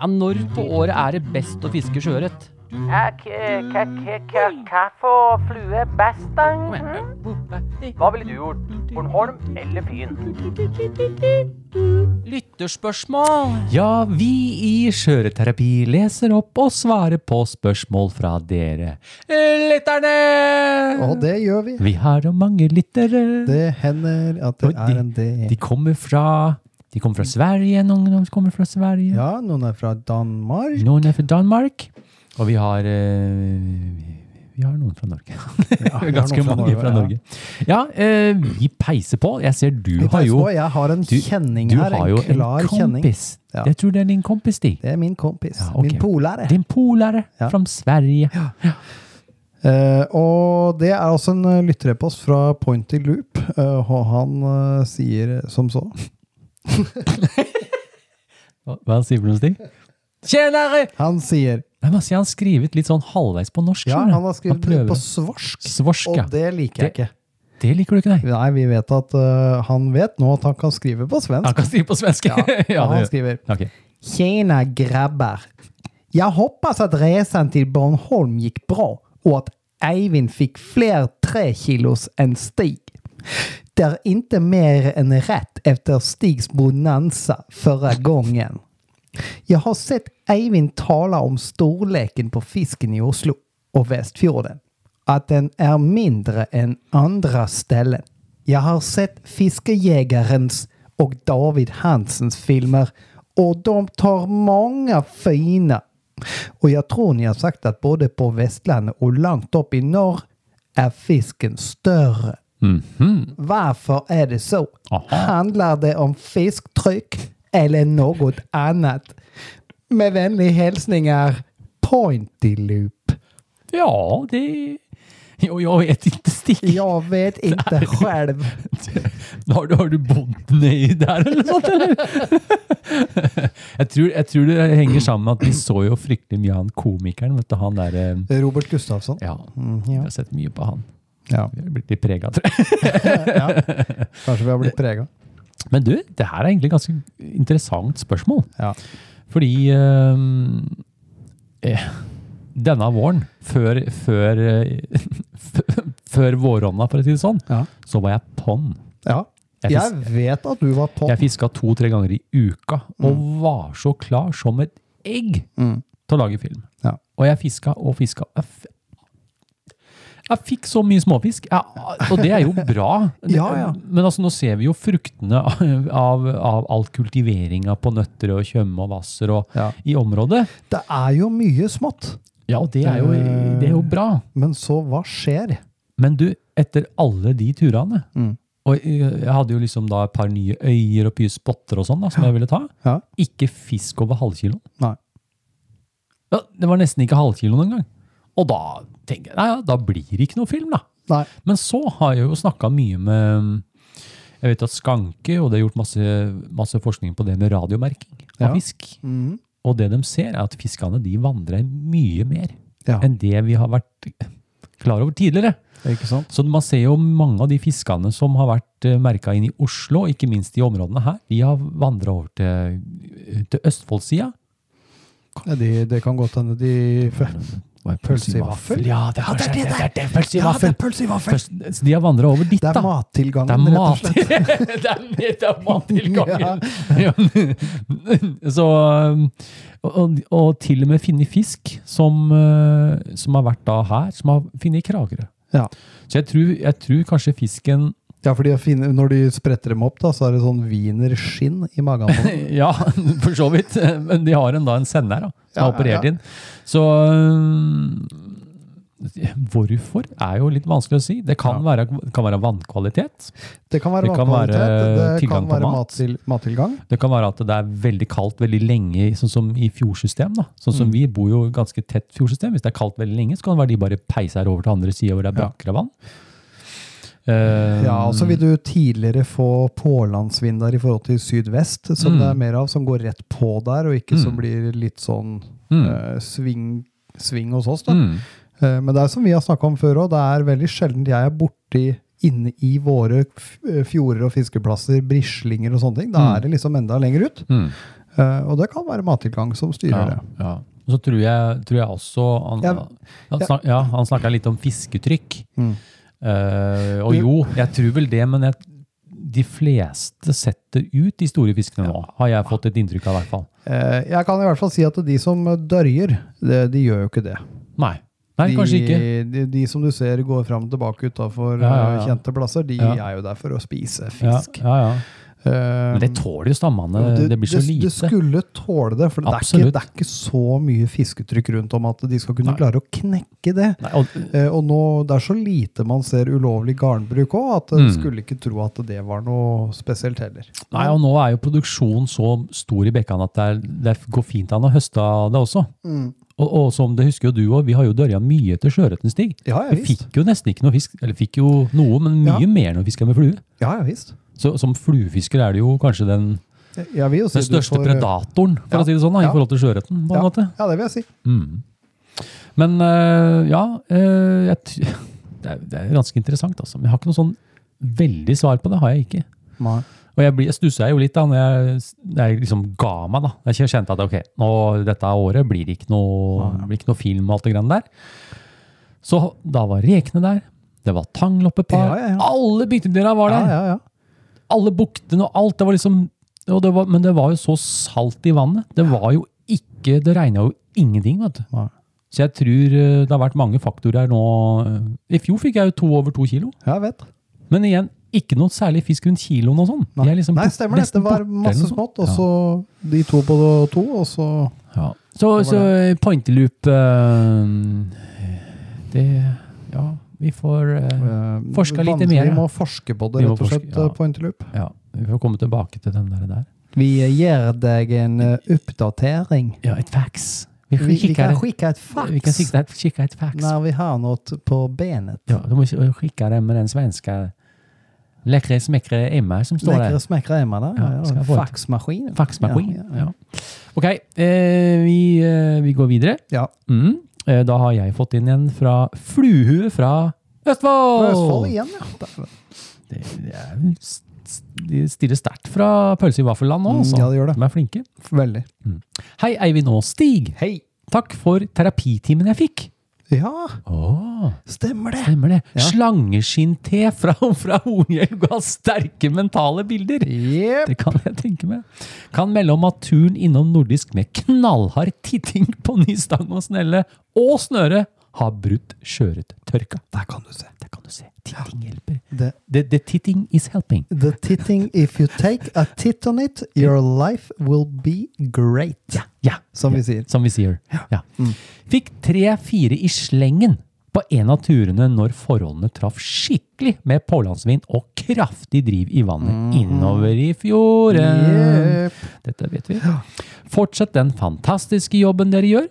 Ja, når på året er det best å fiske sjøørret? Hva for flue best, da? Mhm. Hva ville du gjort? Bornholm eller Fyn? Lytterspørsmål! Ja, vi i Skjøreterapi leser opp og svarer på spørsmål fra dere. Lytterne! Og det gjør vi. Vi har jo mange lyttere. Det hender at det de, er en del. De kommer fra De kommer fra Sverige, noen av dem kommer fra Sverige. Ja, noen er fra Danmark. Noen er fra Danmark. Og vi har eh, Vi har noen fra Norge. Ja, Ganske fra mange Norge, fra. Norge. Ja, eh, vi peiser på. Jeg ser du Vi har jo på, Jeg har en du, kjenning du her. har En en klar kjenning. kompis. Ja. Jeg tror det er din kompis, Stig. Det er min kompis. Ja, ok. Min polare. Din polare Ja. fra Sverige. Eh, og det er også en uh, lytterepost fra Pointy Loop, uh, og han uh, sier som så. Hva, sier du, Stig? Tjenere! Han sier Nei, men altså, Han har skrevet litt sånn halvveis på norsk. Ja, skjønner du? han har skrevet litt på svorsk, Svorsk, ja. og det liker jeg ikke. Det liker du ikke, nei? Nei, vi vet at eh, han vet nå at han kan skrive på svensk. Han kan skrive på svensk. Ja, og han det- skriver Ok. Tjena grabbar. Jag hoppas att resan till Bornholm gick bra och att Eivind fick fler trekilos än Stig. Det är inte mer än rätt efter Stigs bonanza förra gången. Jag har sett Eivind tala om storleken på fisken i Oslo och Västfjorden. Att den är mindre än andra ställen. Jag har sett Fiskejägarens och David Hansens filmer och de tar många fina. Och jag tror ni har sagt att både på Västlandet och långt upp i norr är fisken större. Mhm. Varför är det så? Aha. Handlar det om fisktryck eller något annat? Med vänlig hälsningar Pointy Loop. Ja, det... Jo, jag vet inte, Stig. Jag vet inte själv. Har du, har du bodd nedi der, eller noe sånt, eller? jeg, tror, jeg tror det henger sammen med at vi så jo fryktelig mye av han komikeren, vet du, han der... eh, Robert Gustafsson. Ja, Mm, jeg har sett mye på han. Ja. Vi har blitt litt preget, tror jeg. ja. Kanskje vi har blitt prega. Men du, det her er egentlig et ganske interessant spørsmål. Ja. Fordi ehm, eh, denne våren, før, før, eh, før våronna, for å si det sånn, Ja. så var jeg på'n. ja. Jeg, Jeg vet at du var på. jeg fiska to-tre ganger i uka, og var så klar som et egg Mm. til å lage film. Ja. Og jeg fiska og fiska. Jeg, fikk så mye småfisk, ja, og det er jo bra. Ja, ja. Men altså, nå ser vi jo fruktene av, av all kultiveringa på nøtter og tjøme og vasser og, Ja. i området. Det er jo mye smått. Ja, og det er, jo, det er jo bra. Men så, hva skjer? Men du, etter alle de turene Mm. Og jeg hadde jo liksom da et par nye øyer og mye spotter og sånn da, som jeg ville ta. Ja. Ikke fisk over halvkiloen. Nei. Ja, det var nesten ikke halvkiloen engang. Og da tenker jeg, ja, da blir det ikke noe film da. Nei. Men så har jeg jo snakka mye med Jeg vet at Skanke, og det er gjort masse, masse forskning på det med radiomerking av Ja. fisk. Mhm. Og det de ser, er at fiskene de vandrer mye mer Ja. enn det vi har vært klar over tidligere. Så man ser jo mange av de fiskene som har vært merka inn i Oslo, ikke minst i områdene her, de har vandra over til, til Østfoldsida. Ja, de, det kan godt hende de Hva er Pølse i vaffel? Ja, det er kanskje det. Det er det, pølse i Ja, det vaffel. er pølse i vaffel! Pølse, de har vandra over dit, Det er mattilgangen, Det er rett og slett. det, er, er mattilgangen. Ja. Så, um, og, og til og med finne fisk som, uh, som har vært da her, som har funnet i Kragerø. Ja. Så jeg tror, jeg tror kanskje fisken Ja, for når de spretter dem opp, da, så er det sånn wienerskinn i magen. Ja, for så vidt. Men de har en, da en sender da, som Ja, er operert ja, ja. inn. Så um, hvorfor er jo litt vanskelig å si. Det kan, være, kan være vannkvalitet. Det kan være Det kan vannkvalitet, være det kan være mat. mattil, mattilgang. Det kan være at det er veldig kaldt veldig lenge, sånn som i fjordsystem. da. Sånn Mm. som vi bor jo ganske tett fjordsystem. Hvis det er kaldt veldig lenge, så kan det være de bare peiser over til andre sida hvor det er brakkere vann. Eh, Ja, og så vil du tidligere få pålandsvinder i forhold til sydvest, som Mm. det er mer av, som går rett på der, og ikke som Mm. blir litt sånn mm, uh, sving, sving hos oss. da. Eh, men det er som vi har snakka om før òg, det er veldig sjelden jeg er borti inne i våre fjorder og fiskeplasser, brislinger og sånne ting. Da Mm. er det liksom enda lenger ut. Mm. Og det kan være mattilgang som styrer Ja, det. ja. Og Så tror jeg, tror jeg også Han, Ja. han, snak, ja, han snakka litt om fisketrykk. Mm. Eh, og jo, jeg tror vel det, men jeg, de fleste setter ut de store fiskene nå, har jeg fått et inntrykk av i hvert fall. Uh, jeg kan i hvert fall si at de som dørjer, de, de gjør jo ikke det. Nei, Nei de, kanskje ikke. De, de som du ser går fram og tilbake utafor Ja, ja, ja. kjente plasser, de Ja. er jo der for å spise fisk. ja, ja. Eh, Men det tåler jo stammene. Det, blir så det, lite. det skulle tåle det, for det er, ikke, det er ikke så mye fisketrykk rundt om at de skal kunne Nei. klare å knekke det. Nei, og, Eh, og nå, det er så lite man ser ulovlig garnbruk òg, at Mm. jeg skulle ikke tro at det var noe spesielt heller. nei, og nå er jo produksjonen så stor i bekkene at det, er, det går fint an å høste av det også. Mm. Og, og som det husker jo du òg, vi har jo dørja mye til sjøørreten, Stig. Ja, ja Vi fikk jo nesten ikke noe fisk, eller fikk jo noe, men mye Ja. mer når vi fiska med flue. Ja, ja visst. Så som fluefisker er det jo kanskje den, si den største får, predatoren, for ja. å si det sånn, da, Ja. i forhold til sjøørreten. ja, ja, det vil jeg si. Mm. Men øh, ja, øh, jeg, det, er, det er ganske interessant, altså. Men jeg har ikke noe sånn veldig svar på det. har jeg ikke. Nei. Og jeg, blir- jeg stusser jo litt da når jeg, jeg liksom ga meg. da. Jeg kjente at ok, nå, dette året blir det ikke noe, blir ikke noe film og alt det grann der. Så da var rekene der. Det var tangloppepar. Ja, ja, ja. Alle byttedyra var Ja, der. Ja, ja. Alle buktene og alt. Det var liksom, det var, men det var jo så salt i vannet. Det var jo ikke, det regna jo ingenting. vet du. Så jeg tror eh, det har vært mange faktorer nå. I fjor fikk jeg jo to over to kilo. Ja, jeg vet. Men igjen, ikke noe særlig fisk rundt kiloen og sånn. Nei, liksom Nei stemmer det. Det var masse smått, og så de to på to, og så Ja. Så, så pointerloop eh, Det Ja, vi får eh, eh, Forska litt mer, Vi må forske på det, rett og slett, ja. eh, på interloop. Ja, vi får komme tilbake til den der. der. Vi gir deg en oppdatering. Ja, et fax. Vi, Vi, vi kan skikke skicka ett fax Vi kan skicka ett, skicka ett fax. när vi har något på benet. Ja, du må skicka det med den svenska läckre smäckre Emma som står der. där. smekre Emma där. Ja, Ja? Faxmaskin. Faxmaskin. Ja, ja, Ja. Ok, eh, vi, eh, vi går videre. Ja. Mm. Eh, da har jeg fått inn en fra Fluhue fra Østfold. Østfold igjen, ja. Det, det de stiller sterkt fra pølse i vaffelland nå, Mm, altså. ja, det gjør det. De er flinke. Veldig. Hei, Eivind og Stig. Hei! Takk for terapitimen jeg fikk. Ja, oh. stemmer det. stemmer det. Ja. Slangeskinn-te fra, fra Hornhjelm ga sterke mentale bilder. Yep. Det kan jeg tenke meg. Kan melde om at turen innom nordisk med knallhard titting på ny stang og snelle og snøre har brutt du se. Der kan du se. Titting hjelper. The, The, the titting is helping. the titting, if you take a tit on it, your life will be great. Ja, Som vi sier. Som vi sier. Ja. Fikk tre-fire i slengen på en av turene når forholdene traff skikkelig med pålandsvind og kraftig driv i vannet innover i fjorden. Yep. Dette vet vi. Fortsett den fantastiske jobben dere gjør.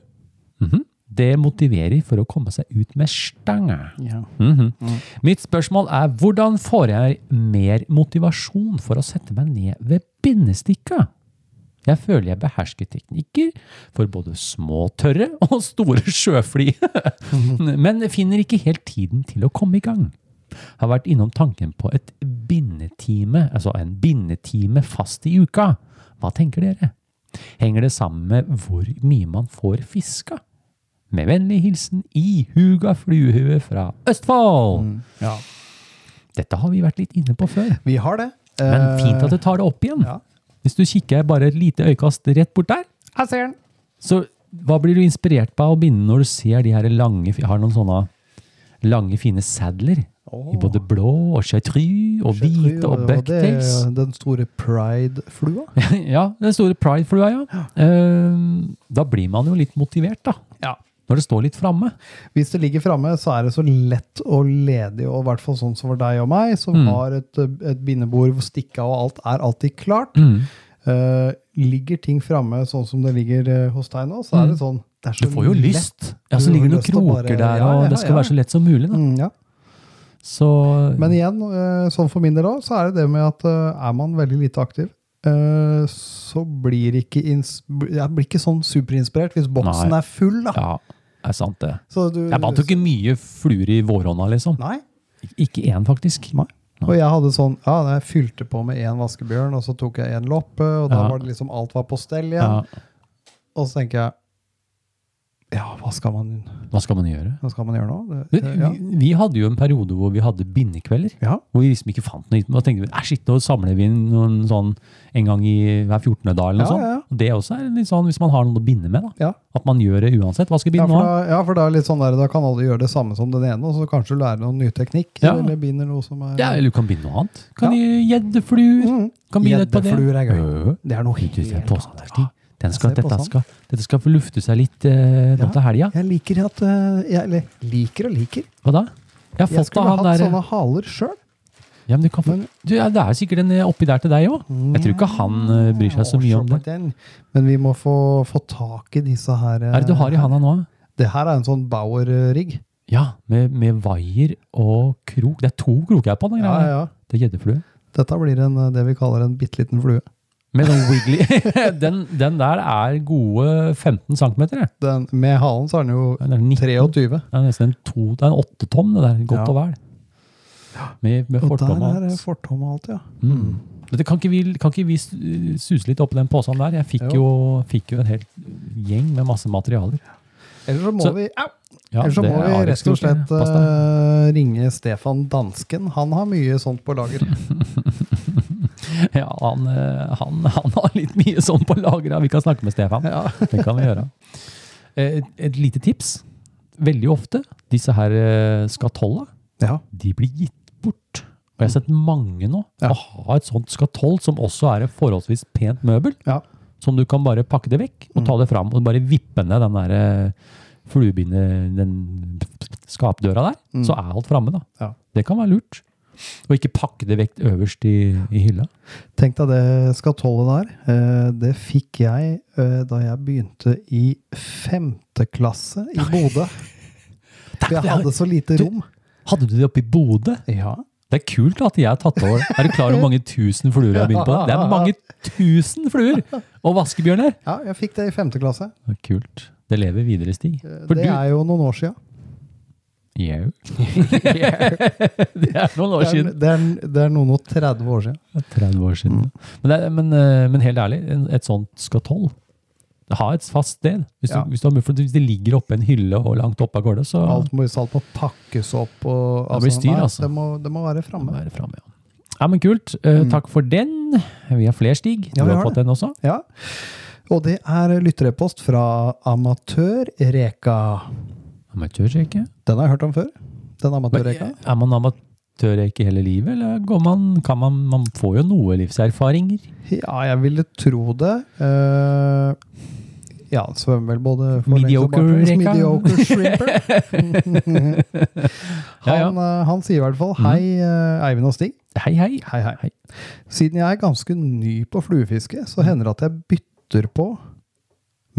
Mhm. Det motiverer for å komme seg ut med stanga. Ja. Mhm. Mitt spørsmål er hvordan får jeg mer motivasjon for å sette meg ned ved bindestikka? Jeg føler jeg behersker teknikker for både små tørre og store sjøfly, men finner ikke helt tiden til å komme i gang. Har vært innom tanken på et bindetime, altså en bindetime fast i uka. Hva tenker dere? Henger det sammen med hvor mye man får fiska? Med vennlig hilsen Ihuga Fluehue fra Østfold. ja. Dette har vi vært litt inne på før, Vi har det. men fint at du tar det opp igjen. Ja. Hvis du kikker bare et lite øyekast rett bort der, Jeg ser den. så hva blir du inspirert på å binde når du ser de her lange, jeg har noen sånne lange, fine sadler. I både blå og chartreuse og hvite og Det bucktails. er den store pride-flua. ja, den store pride-flua, ja. Eh, da blir man jo litt motivert, da. Ja. Når det står litt framme. Hvis det ligger framme, så er det så lett og ledig, og i hvert fall sånn som for deg og meg, som Mm. har et, et bindebord hvor stikka og alt er alltid klart. Mm. Uh, ligger ting framme sånn som det ligger uh, hos deg nå, så er det sånn det er så Mm. Du får jo lett. lyst. Ja, så ligger det noen kroker bare- der, ja, og ja, det skal ja. være så lett som mulig. Da. Mm, ja. Så Men igjen, uh, sånn for min del òg, så er det det med at er man veldig lite aktiv, eh, så blir ikke jeg blir ikke sånn superinspirert hvis boksen Nei. er full. da. ja, det er sant det. Du, Jeg bandt jo ikke mye fluer i vårhånda, liksom. Nei. Ikke én, faktisk. Nei. Og jeg hadde sånn, ja, jeg fylte på med én vaskebjørn, og så tok jeg en loppe, og da Ja. var det liksom alt var på stell igjen. Ja. Og så tenker jeg, ja, hva skal man, Hva skal man gjøre? hva skal man gjøre nå? Vi, Det, ja. vi hadde jo en periode hvor vi hadde bindekvelder. ja. Hvor vi liksom ikke fant noe. Da tenkte vi "Æ, shit, nå samler vi inn noen sånn en gang i hver 14. dag. eller noe Ja, sånt. Og det også er litt sånn hvis man har noe å binde med. da. Ja. At man gjør det uansett. Hva skal vi binde nå? ja, for da er det sånn der, da kan alle gjøre det samme som den ene, og så kanskje du lærer noen ny teknikk, eller binder noe som er... Ja, eller du kan binde noe annet. Kan Ja. gjeddefluer. Mm. Det. Gjeddefluer er gøy. Øh. Det er noe helt annet. Den skal, dette, sånn. skal, dette skal få lufte seg litt eh, nå Ja. til helga. Jeg liker at, eh, jeg, eller liker og liker. Hva da? Jeg har Jeg skulle hatt der sånne haler sjøl. ja, men du kan få, Men- du, ja, Det er sikkert en eh, oppi der til deg òg. Jeg tror ikke han uh, bryr seg så mye om det. Men vi må få, få tak i disse her. Hva er det du har i handa nå? Det her er en sånn Bauer-rigg. Ja, med, med vaier og krok. Det er to kroker på den Ja, greia. ja. Det er gjeddeflue. Dette blir en, det vi kaller en bitte liten flue. Med den wiggly den, den der er gode 15 cm. Den, med halen så er den jo er 19, 23. det er nesten en, to, det er en åttetom, det der. Godt Ja. og vel. Med, med Og der er alt. fortom og alt, ja. Mm. Men det kan, ikke vi, kan ikke vi su- suse litt oppi den posen der? Jeg fikk jo, fikk jo en hel gjeng med masse materialer. Ellers så må Så- vi, au! Ja, Eller så må er vi rett og slett uh, ringe Stefan Dansken. Han har mye sånt på lager. Ja, han, eh, han, han har litt mye sånn på lager. Vi kan snakke med Stefan. Ja. Det kan vi gjøre. Eh, Et, et lite tips. Veldig ofte, disse her eh, skatolla, ja. de blir gitt bort. Og jeg har sett mange nå Ja. å ha et sånt skatoll som også er et forholdsvis pent møbel. Ja. Som du kan bare pakke det vekk og ta det fram og bare vippe ned den der fluebinde, den skapdøra der. Mm. Så er alt framme, da. Ja. Det kan være lurt. Og ikke pakke det vekk øverst i, i hylla. Tenk deg det skatollet der. eh, Det fikk jeg eh, da jeg begynte i femte klasse i Bodø. For jeg hadde så lite rom. Hadde du det oppe i Bodø? Ja. Det er kult at jeg har tatt over. Er du klar over hvor mange tusen fluer jeg har begynt på? Det er mange tusen fluer! Og vaskebjørner! ja, jeg fikk det i femte klasse. Kult. Det lever videre, Stig. For Det er jo noen år sia. Jau. det er noen år Det er, siden. det, er, det er noen og 30 år siden. 30 år siden. Men, det er, men, eh, men helt ærlig, et sånt skatoll Ha et fast sted. Hvis, Ja. du, hvis, du hvis det ligger oppe en hylle og langt oppe av gårde, så Alt må, alt må pakkes opp. Og, Det blir styr, nei, altså. Det må, det må være framme. Ja. ja, men kult. Eh, Takk for den. Vi har flere, Stig. Du Ja, har har fått det. den også. Ja. Og det er lytterepost fra Amatør-Reka. Amatørreke. Den har jeg hørt om før. Den amatørreka. Er man amatørreke hele livet, eller går man, kan man, man får jo noe livserfaringer? Ja, jeg ville tro det. Uh, ja, svømmer vel både og Mediocre shrimper. Ja, ja. Han, eh, sier i hvert fall hei, eh, Eivind og Stig. Hei, hei. Hei, hei. Siden jeg er ganske ny på fluefiske, så hender det at jeg bytter på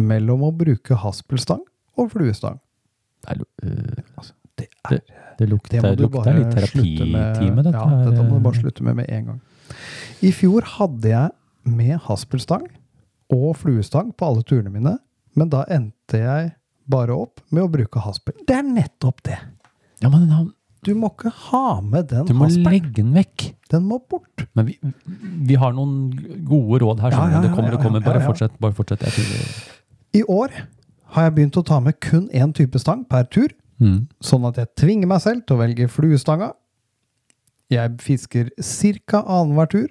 mellom å bruke haspelstang og fluestang. Det, er, øh, Altså, det, det, det lukter, det lukter litt terapitime, dette ja, her. dette må du bare slutte med med en gang. I fjor hadde jeg med haspelstang og fluestang på alle turene mine, men da endte jeg bare opp med å bruke haspel. Det er nettopp det! Ja, men han, Du må ikke ha med den du må haspelen. legge den vekk. Den må bort. Men vi, vi har noen gode råd her. Ja, ja, du. ja, det kommer, og det kommer. Bare ja. fortsett. Bare fortsett. Jeg I år har jeg begynt å ta med kun én type stang per tur, mm. sånn at jeg tvinger meg selv til å velge fluestanga. Jeg fisker ca. annenhver tur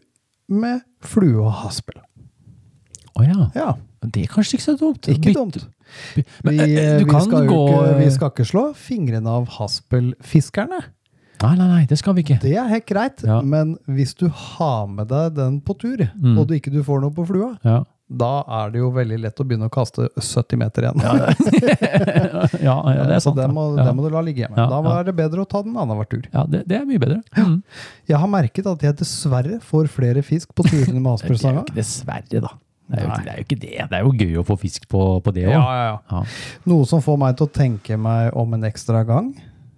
med flue og haspel. Å ja. Ja, Det er kanskje ikke så dumt. ikke Byt. dumt. Men, Vi, eh, eh, du vi, kan skal gå ikke, vi skal ikke slå fingrene av haspelfiskerne. Nei, nei, nei, det skal vi ikke. Det er helt greit, Ja. men hvis du har med deg den på tur, Mm. og du ikke du får noe på flua, Ja. Da er det jo veldig lett å begynne å kaste 70 meter igjen. ja, ja, det er Så sant. det da. må, ja. det må du la ligge hjemme. Ja, da ja. er det bedre å ta den annenhver tur. Ja, det, det er mye bedre. Mm. Jeg har merket at jeg dessverre får flere fisk på turene med er ikke dessverre, da. Det er, jo, det er jo ikke det. Det er jo gøy å få fisk på, på det òg. ja, ja. Noe som får meg til å tenke meg om en ekstra gang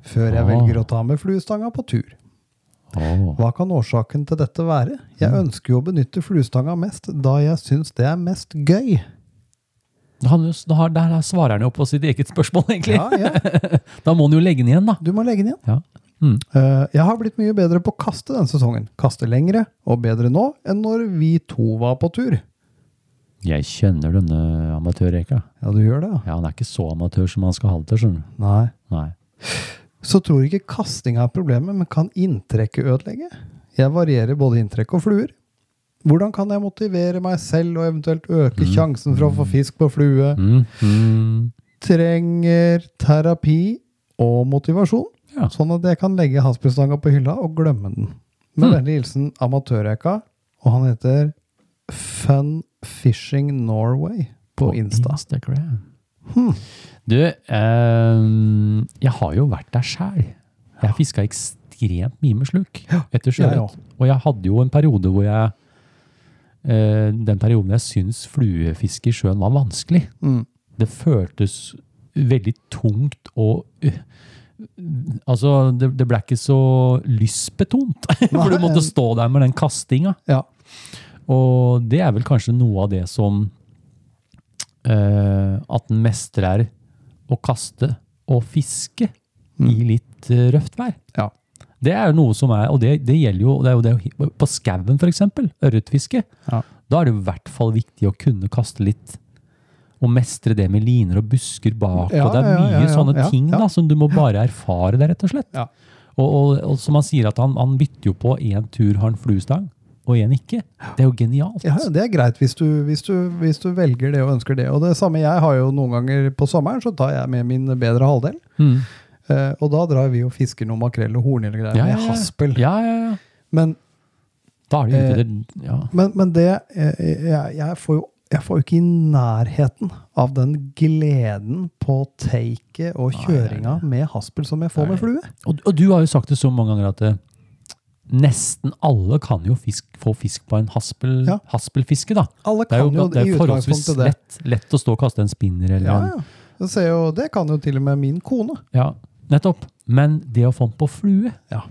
før jeg velger å ta med fluestanga på tur. Hva kan årsaken til dette være? Jeg Mm. ønsker jo å benytte fluestanga mest da jeg syns det er mest gøy. Han har- Der svarer han jo på sitt eget spørsmål, egentlig. Ja, ja. Da må han jo legge den igjen, da. Du må legge den igjen. Ja. Mm. Eh, jeg har blitt mye bedre på å kaste denne sesongen. Kaste lengre og bedre nå enn når vi to var på tur. Jeg kjenner denne amatørreka. Ja, du gjør det, ja? Ja, han er ikke så amatør som han skal ha det til, skjønner du. Nei. Nei. Så tror jeg ikke kasting er problemet, men kan inntrekket ødelegge? Jeg varierer både inntrekk og fluer. Hvordan kan jeg motivere meg selv og eventuelt øke sjansen for å få fisk på flue? Mm. Mm. Trenger terapi og motivasjon, Ja. sånn at jeg kan legge haspelstanga på hylla og glemme den. Med Hmm. vennlig hilsen Amatørreka, og han heter Fun Fishing Norway på Insta. Instagram. Hmm. Du, eh, jeg har jo vært der sjæl. Jeg fiska ekstremt mye med sluk etter sjøørret. Ja, Og jeg hadde jo en periode hvor jeg eh, Den perioden jeg syns fluefiske i sjøen var vanskelig. Mm. Det føltes veldig tungt og uh, Altså, det, det ble ikke så lystbetont. For du måtte stå der med den kastinga. Ja. Og det er vel kanskje noe av det som eh, At en mestrer å kaste og fiske i litt eh, røft vær. Ja. Det er jo noe som er, og det, det gjelder jo, det er jo det, på skauen eksempel, ørretfiske. Ja. Da er det i hvert fall viktig å kunne kaste litt og mestre det med liner og busker bak. Ja, og det er mye sånne ting da, som du må bare erfare der, rett og slett. Ja. Og, og, og som han sier, at han, han bytter jo på én tur har han fluestang, og én ikke. Det er jo genialt. Ja, det er greit hvis du, hvis, du, hvis du velger det og ønsker det. Og det samme jeg har jo noen ganger på sommeren, så tar jeg med min bedre halvdel. Mm. Eh, og da drar vi og fisker noe makrell og horn eller greier Ja, ja, med haspel. Ja, ja, ja. Men, Da er det ute Eh, ja. men, men det eh, jeg, jeg får jo jeg får jo ikke i nærheten av den gleden på taket og kjøringa med haspel som jeg får med flue. Og, og du har jo sagt det så mange ganger at eh, nesten alle kan jo fisk, få fisk på en haspel, Ja. haspelfiske. da. Alle Det er jo jo, det er forholdsvis det. lett, lett å stå og kaste en spinner eller Ja, ja. Det, ser jo, det kan jo til og med min kone. Ja, nettopp. Men det å få den på flue, Ja,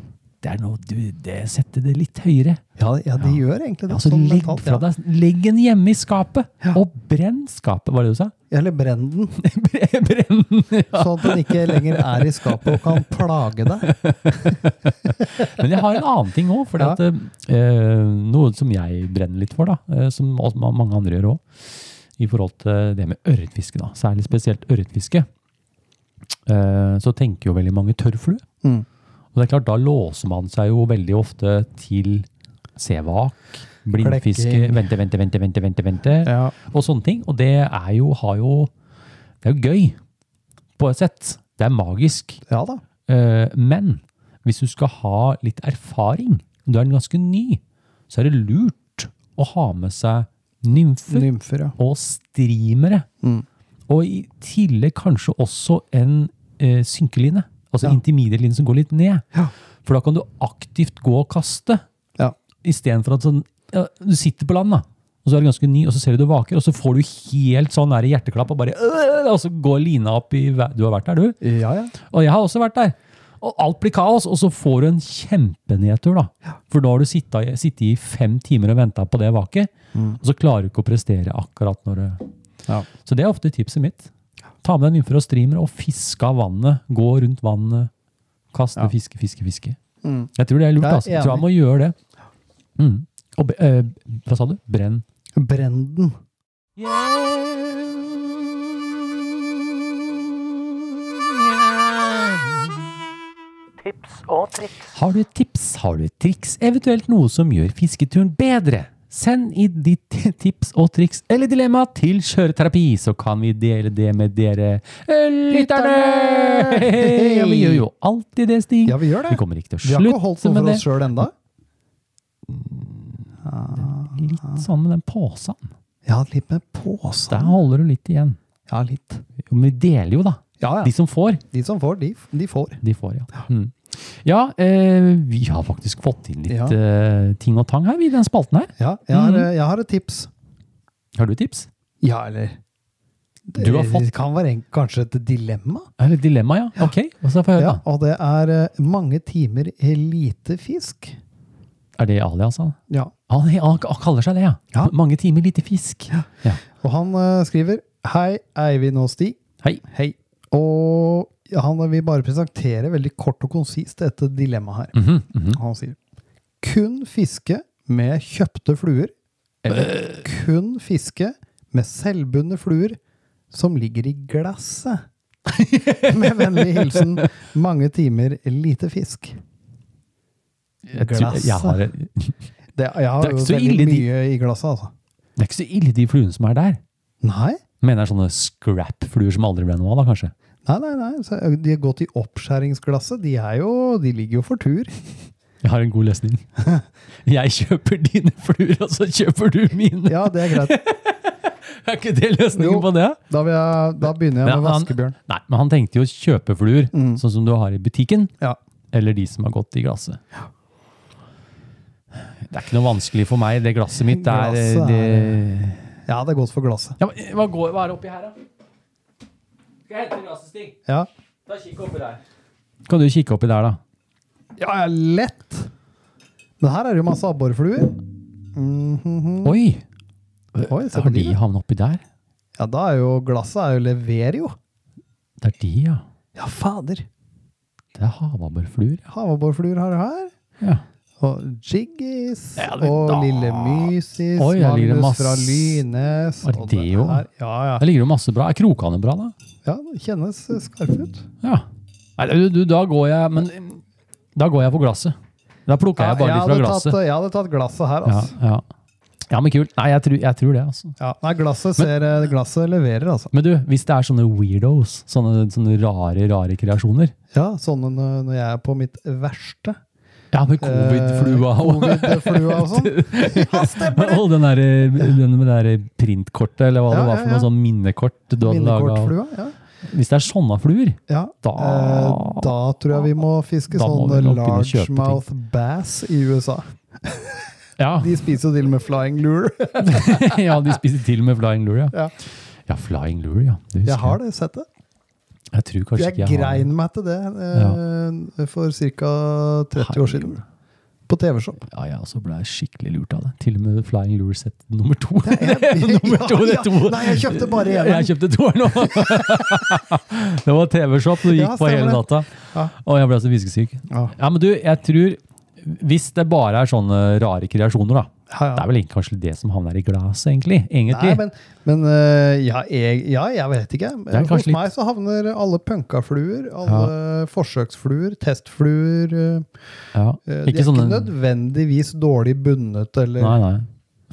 det er noe du, det setter det litt høyere. ja, ja de gjør egentlig det. Altså, sånn legg mentalt, fra ja. deg, legg den hjemme i skapet, Ja. og brenn skapet, var det du sa? Eller brenn den, brenn den, ja. sånn at den ikke lenger er i skapet og kan plage deg. Men jeg har en annen ting òg, for Ja. eh, noe som jeg brenner litt for, da, eh, som mange andre gjør òg, i forhold til det med ørretfiske, da, særlig spesielt ørretfiske, eh, så tenker jo veldig mange tørrflue. Mm. Og det er klart, da låser man seg jo veldig ofte til sevak, blindfiske, vente, vente, vente, vente, vente, vente, Ja. og sånne ting. Og det er jo, har jo, det er jo gøy, på et sett. Det er magisk. ja da. Eh, Men hvis du skal ha litt erfaring, du er ganske ny, så er det lurt å ha med seg nymfer Nymfer, ja. og streamere. Mm. Og i tillegg kanskje også en eh, synkeline. Altså Ja. intermediate-line som går litt ned. Ja. For da kan du aktivt gå og kaste, Ja. istedenfor at sånn, ja, du sitter på land, da. Og så er du ganske ny, og så ser du du vaker, og så får du helt sånn der hjerteklapp, og bare øh, Og så går lina opp i Du har vært der, du? Ja, ja. Og jeg har også vært der. Og alt blir kaos, og så får du en kjempenedtur, da. For da har du sittet, i fem timer og venta på det vaket, og så klarer du ikke å prestere akkurat når du Ja. Så det er ofte tipset mitt. Ta med den nymfer og streamer og fiske av vannet. Gå rundt vannet. Kaste, Ja. fiske, fiske, fiske. Mm. Jeg tror det er lurt. Er altså. Jeg tror jeg må gjøre det. Mm. Og, be- eh, hva sa du? Brenn. Brenn den. Tips og triks. Har du et tips, har du et triks, eventuelt noe som gjør fisketuren bedre? Send i ditt tips og triks eller dilemma til Kjøreterapi, så kan vi dele det med dere lytterne! Ja, vi gjør jo alltid det, Stig. Ja, vi gjør det. Vi kommer ikke til å slutte med det. Vi har ikke holdt noe for oss sjøl enda. Litt sånn med den posen. Ja, litt med posen. Der holder du litt igjen. Ja, litt. Men vi deler jo, da. Ja, ja. De som får, De som får, de, de får. de får, ja. Mm. Ja, eh, vi har faktisk fått inn litt Ja. eh, ting og tang her, i den spalten her. Ja, jeg har, eh, jeg har et tips. Har du et tips? Ja, eller det, Du har fått- det kan være en, kanskje et dilemma. Er det et dilemma, ja? Ok, og så får jeg høre, Ja, og det er eh, mange timer lite fisk. Er det Ali, altså? Ja. Han, han, han kaller seg det, ja. Ja. Mange timer, lite fisk. Ja. Og han uh, skriver Hei, Eivind og Stig. Hei. Hei. Og Han vil bare presentere veldig kort og konsist dette dilemmaet her. Mhm, mhm. Han sier kun fiske med kjøpte fluer, eller kun fiske med selvbundne fluer som ligger i glasset. med vennlig hilsen mange timer lite fisk. Glasset. jeg har, det jeg har Det er jo veldig mye de- i glasset, altså. Det er ikke så ille, de fluene som er der. Nei, Mener jeg sånne scrap-fluer som aldri ble noe av, da, kanskje. Nei, nei. nei. Så de har gått i oppskjæringsglasset. De, er jo, de ligger jo for tur. Jeg har en god løsning. Jeg kjøper dine fluer, og så kjøper du mine. Ja, det er greit. Er ikke det løsningen Jo. på det? Da, jeg, da begynner jeg Men med han- vaskebjørn. Nei, men han tenkte jo kjøpefluer, Mm. sånn som du har i butikken, Ja. eller de som har gått i glasset. Det er ikke noe vanskelig for meg. Det glasset mitt er Glasset det... Ja, det er godt for glasset. Ja, hva, går, hva er det oppi her, da? Skal jeg hente en rasesting? Ja, Ta kikk oppi der. Kan du kikke oppi der, da? ja ja, lett! Men her er det jo masse abborfluer. Mhm. Oi! Oi, Har de havnet oppi der? Ja, da er jo glasset er jo leverer jo. Det er de, ja. Ja, fader. Det er havabborfluer. Havabborfluer har du her. ja. Og Jiggis. Ja, og da- Lille Mysis. Oi, Magnus masse- fra Lynes. Var det det òg? Ja, ja. Der ligger det masse bra. Er krokene bra, da? Ja, det kjennes skarp skarpe ut. Ja. Nei, du, da går jeg Men da går jeg for glasset. Da plukker jeg bare litt fra glasset. tatt, jeg hadde tatt glasset her, altså. ja. ja, men kult. Nei, jeg tror, jeg tror det, altså. Ja, nei, glasset, ser, men, glasset leverer, altså. Men du, hvis det er sånne weirdos, sånne, sånne rare, rare kreasjoner Ja, sånne når jeg er på mitt verste. Ja, med covid-flua og Covid-flua og sånn. Og den der, den med det der printkortet, eller hva Ja, det var for noe sånn minnekort du hadde laga. Ja. Hvis det er sånne fluer, ja. Da- eh, da tror jeg vi må fiske sånne sånn largemouth bass i USA. ja. De spiser jo til og med flying lure. ja, de spiser til med flying lure, ja. Ja. Flying lure, ja. Jeg har det, sett det. Jeg tror kanskje Jeg ikke jeg har grein meg til det eh, for ca. 30 år siden. På TV-shop. Ja, jeg også ble skikkelig lurt av det. Til og med Flying Lure Set nummer to. Ja, nummer to, er to. Nei, jeg kjøpte bare én. Jeg kjøpte toeren nå. det var TV-shop du gikk Ja, på hele natta. Ja. Og jeg ble så fiskesyk. Ja. Ja, men du, jeg tror Hvis det bare er sånne rare kreasjoner, da. Ja, ja. Det er vel ikke kanskje det som havner i glasset, egentlig. egentlig. Nei, men, men eh, ja, jeg, ja, jeg vet ikke. Hos litt- meg så havner alle punkafluer, alle forsøksfluer, testfluer eh, ja. eh, De Ikke er sånne ikke nødvendigvis dårlig bundet eller Nei, nei.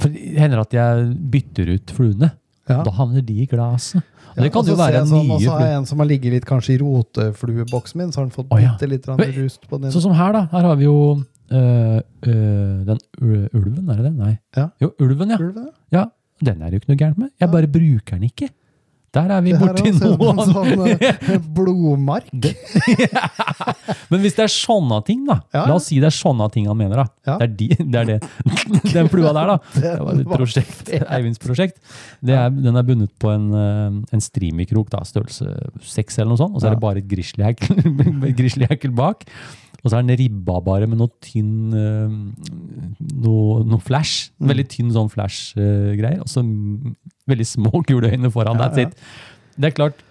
For det hender at jeg bytter ut fluene. Da havner de i glasset. Og det kan jo være sånn, nye Og så har jeg en som har ligget litt kanskje i roteflueboksen min, så har den fått bitte litt rust på den. Sånn som her, da. Her har vi jo øh, øh, den ulven, er det den? Nei. Ja. Jo, ulven, ja. Ulven, ja. Den er det jo ikke noe gærent med. Jeg bare bruker den ikke. Der er vi Det her borti er også en sånn eh, blodmark. Men hvis det er sånne ting, da. Ja. La oss si det er sånne ting han mener, da. Ja. Det, er de, det er det. Den flua der, da. Det var et prosjekt. Eivinds prosjekt. Det er, den er bundet på en, en da, størrelse seks eller noe sånt. Og så er det bare et grizzlyhekkel bak. Og så er den ribba bare med noe tynn øh, noe, noe flash. Mm. Veldig tynn sånn flash-greier. og så veldig små kuleøyne foran. Ja, That's ja. it. Det er klart.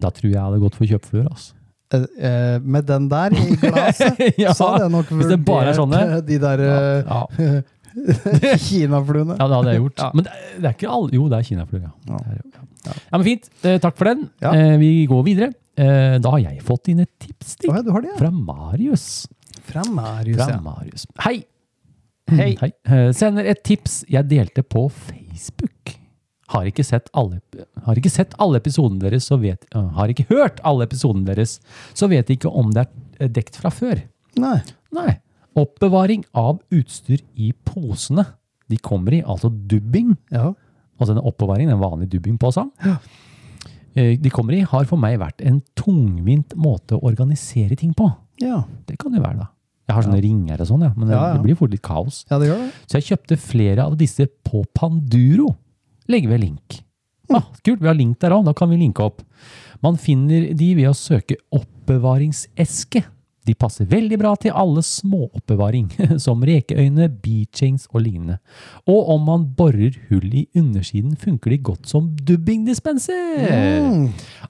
Da tror jeg jeg hadde gått for kjøpfluer. altså. Eh, eh, med den der i glasset, Ja, så hadde jeg nok er vurdert eh, de der ja, Ja, kinafluene. ja, det hadde jeg gjort. Ja. Men det, er- det er ikke alle Jo, det er kinafluer, ja. Ja. Men fint. Eh, takk for den. Eh, vi går videre. Eh, da har jeg fått inn et tips til, oh, ja, ja. fra Marius. Fra Marius, Fra ja. Marius. Hei! Hei. Hei. Eh, sender et tips jeg delte på Facebook. Har ikke sett alle, har ikke sett alle episodene deres, så vet uh, Har ikke hørt alle episodene deres, så vet ikke om det er dekt fra før. Nei. Nei. Oppbevaring av utstyr i posene. De kommer i altså dubbing. Ja. Altså den oppbevaring, en vanlig dubbingpose. Eh, De kommer i har for meg vært en tungvint måte å organisere ting på. Ja. Det kan jo være, da. Jeg har sånne ringer og sånn, ja, men det, Ja, ja. det blir fort litt kaos. ja, det gjør det. Så jeg kjøpte flere av disse på Panduro. Legger ved link. Ah, kult, vi har link der òg, da kan vi linke opp. Man finner de ved å søke oppbevaringseske. De passer veldig bra til alle småoppbevaring, som rekeøyne, beachings og lignende. Og om man borer hull i undersiden, funker de godt som dubbingdispenser. Mm.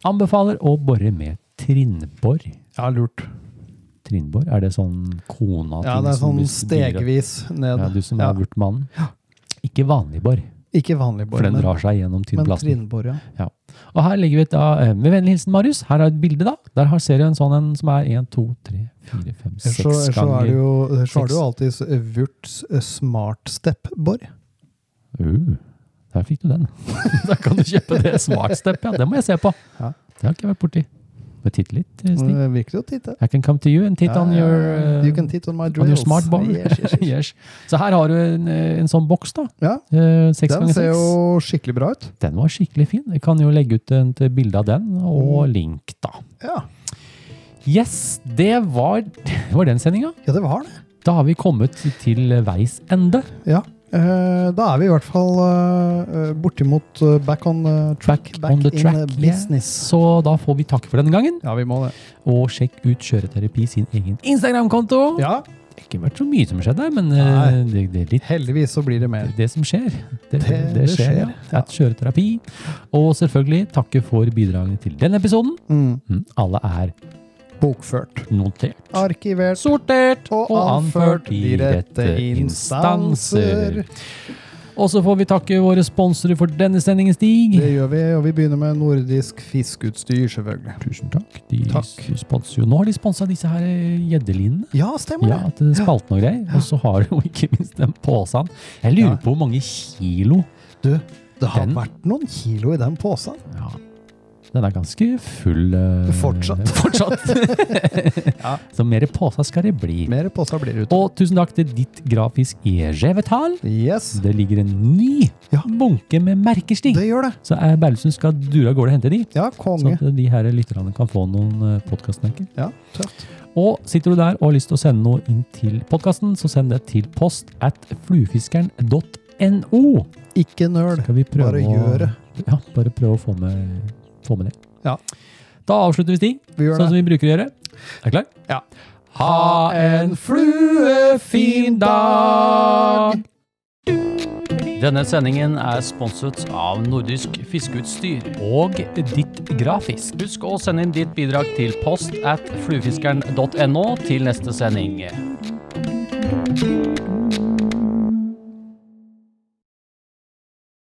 Anbefaler å bore med trinnbor. Ja, lurt. Trinnbor, er det sånn kona Ja, det er sånn stegvis ned. Ja, du som Ja. er mannen. Ikke vanlig bor, Ikke vanlig bor, for den drar seg gjennom men trinnbor, ja. Ja. Og her legger vi et da, eh, med vennlig hilsen Marius, her er et bilde da. Der har ser du en sånn en som er 1, 2, 3, 4, 5, Ellers så, 6 så er det ganger. jo, så har du jo alltid Wurts smartstep, Borg. Uh, der fikk du den. da kan du kjøpe det Smartstep, ja. Det må jeg se på. Ja. Det har ikke jeg vært borti. Bare titte litt, eh, Stig. Det virker jo å titte. I can come to you and titte Ja, on your, uh, You can titte on my drills. on your drills. smart bar. Yes, yes, yes. yes. Så her har du en, eh, en sånn boks da. Ja, Eh, Seks den ser jo skikkelig bra ut. Den var skikkelig fin. Jeg kan jo legge ut et bilde av den, og link da. Ja, Yes, det var, det var den sendinga. ja det var det. Da har vi kommet til veis ende. Ja. Eh, da er vi i hvert fall bortimot eh, back on track. Back on the track, uh, yeah. Så da får vi takke for denne gangen. Ja, vi må det. Og sjekk ut Kjøreterapi sin egen Instagram-konto. Ja, Det har ikke vært så mye som skjedde, men eh, Nei. det, det er litt heldigvis så blir det mer. det som skjer. Det, det, det skjer, skjer, ja. kjøreterapi. Og selvfølgelig takke for bidragene til denne episoden. Mm. Mm, Alle er Bokført. notert. Arkivert. Sortert Og anført i rette instanser. Og så får vi takke våre sponsorer for denne sendingen, Stig. Det gjør vi, og vi begynner med nordisk fiskeutstyr, selvfølgelig. Tusen takk. De sponser jo. Nå har de sponsa disse her eh, gjeddelinene. Ja, stemmer Ja, det. Ja, spalten og greier. Og så har de jo ikke minst den posen. Jeg lurer Ja. på hvor mange kilo Du, det har Den- vært noen kilo i den posen. ja. Den er ganske full uh, Fortsatt. fortsatt. Ja. Så mer påsa skal det bli. Mer påsa blir det ut. Og tusen takk til ditt grafisk e-revetal. Yes, Det ligger en ny Ja. bunke med merkestig. det gjør det. Så er Berlesund skal dure av gårde og hente de. Ja, Så konge. at de her lytterne kan få noen podkastmerker. Ja, tøft. Og sitter du der og har lyst til å sende noe inn til podkasten, så send det til post at fluefiskeren.no. Ikke nøl. Bare gjør det. Ja, bare prøve å få med, få med det. Ja. Da avslutter vi, Stig, Vi sånn som vi bruker å gjøre. Er du klar? Ja. Ha en fluefin dag! Denne sendingen er sponset av Nordisk Fiskeutstyr og Ditt Grafisk. Husk å sende inn ditt bidrag til post at fluefiskeren.no til neste sending.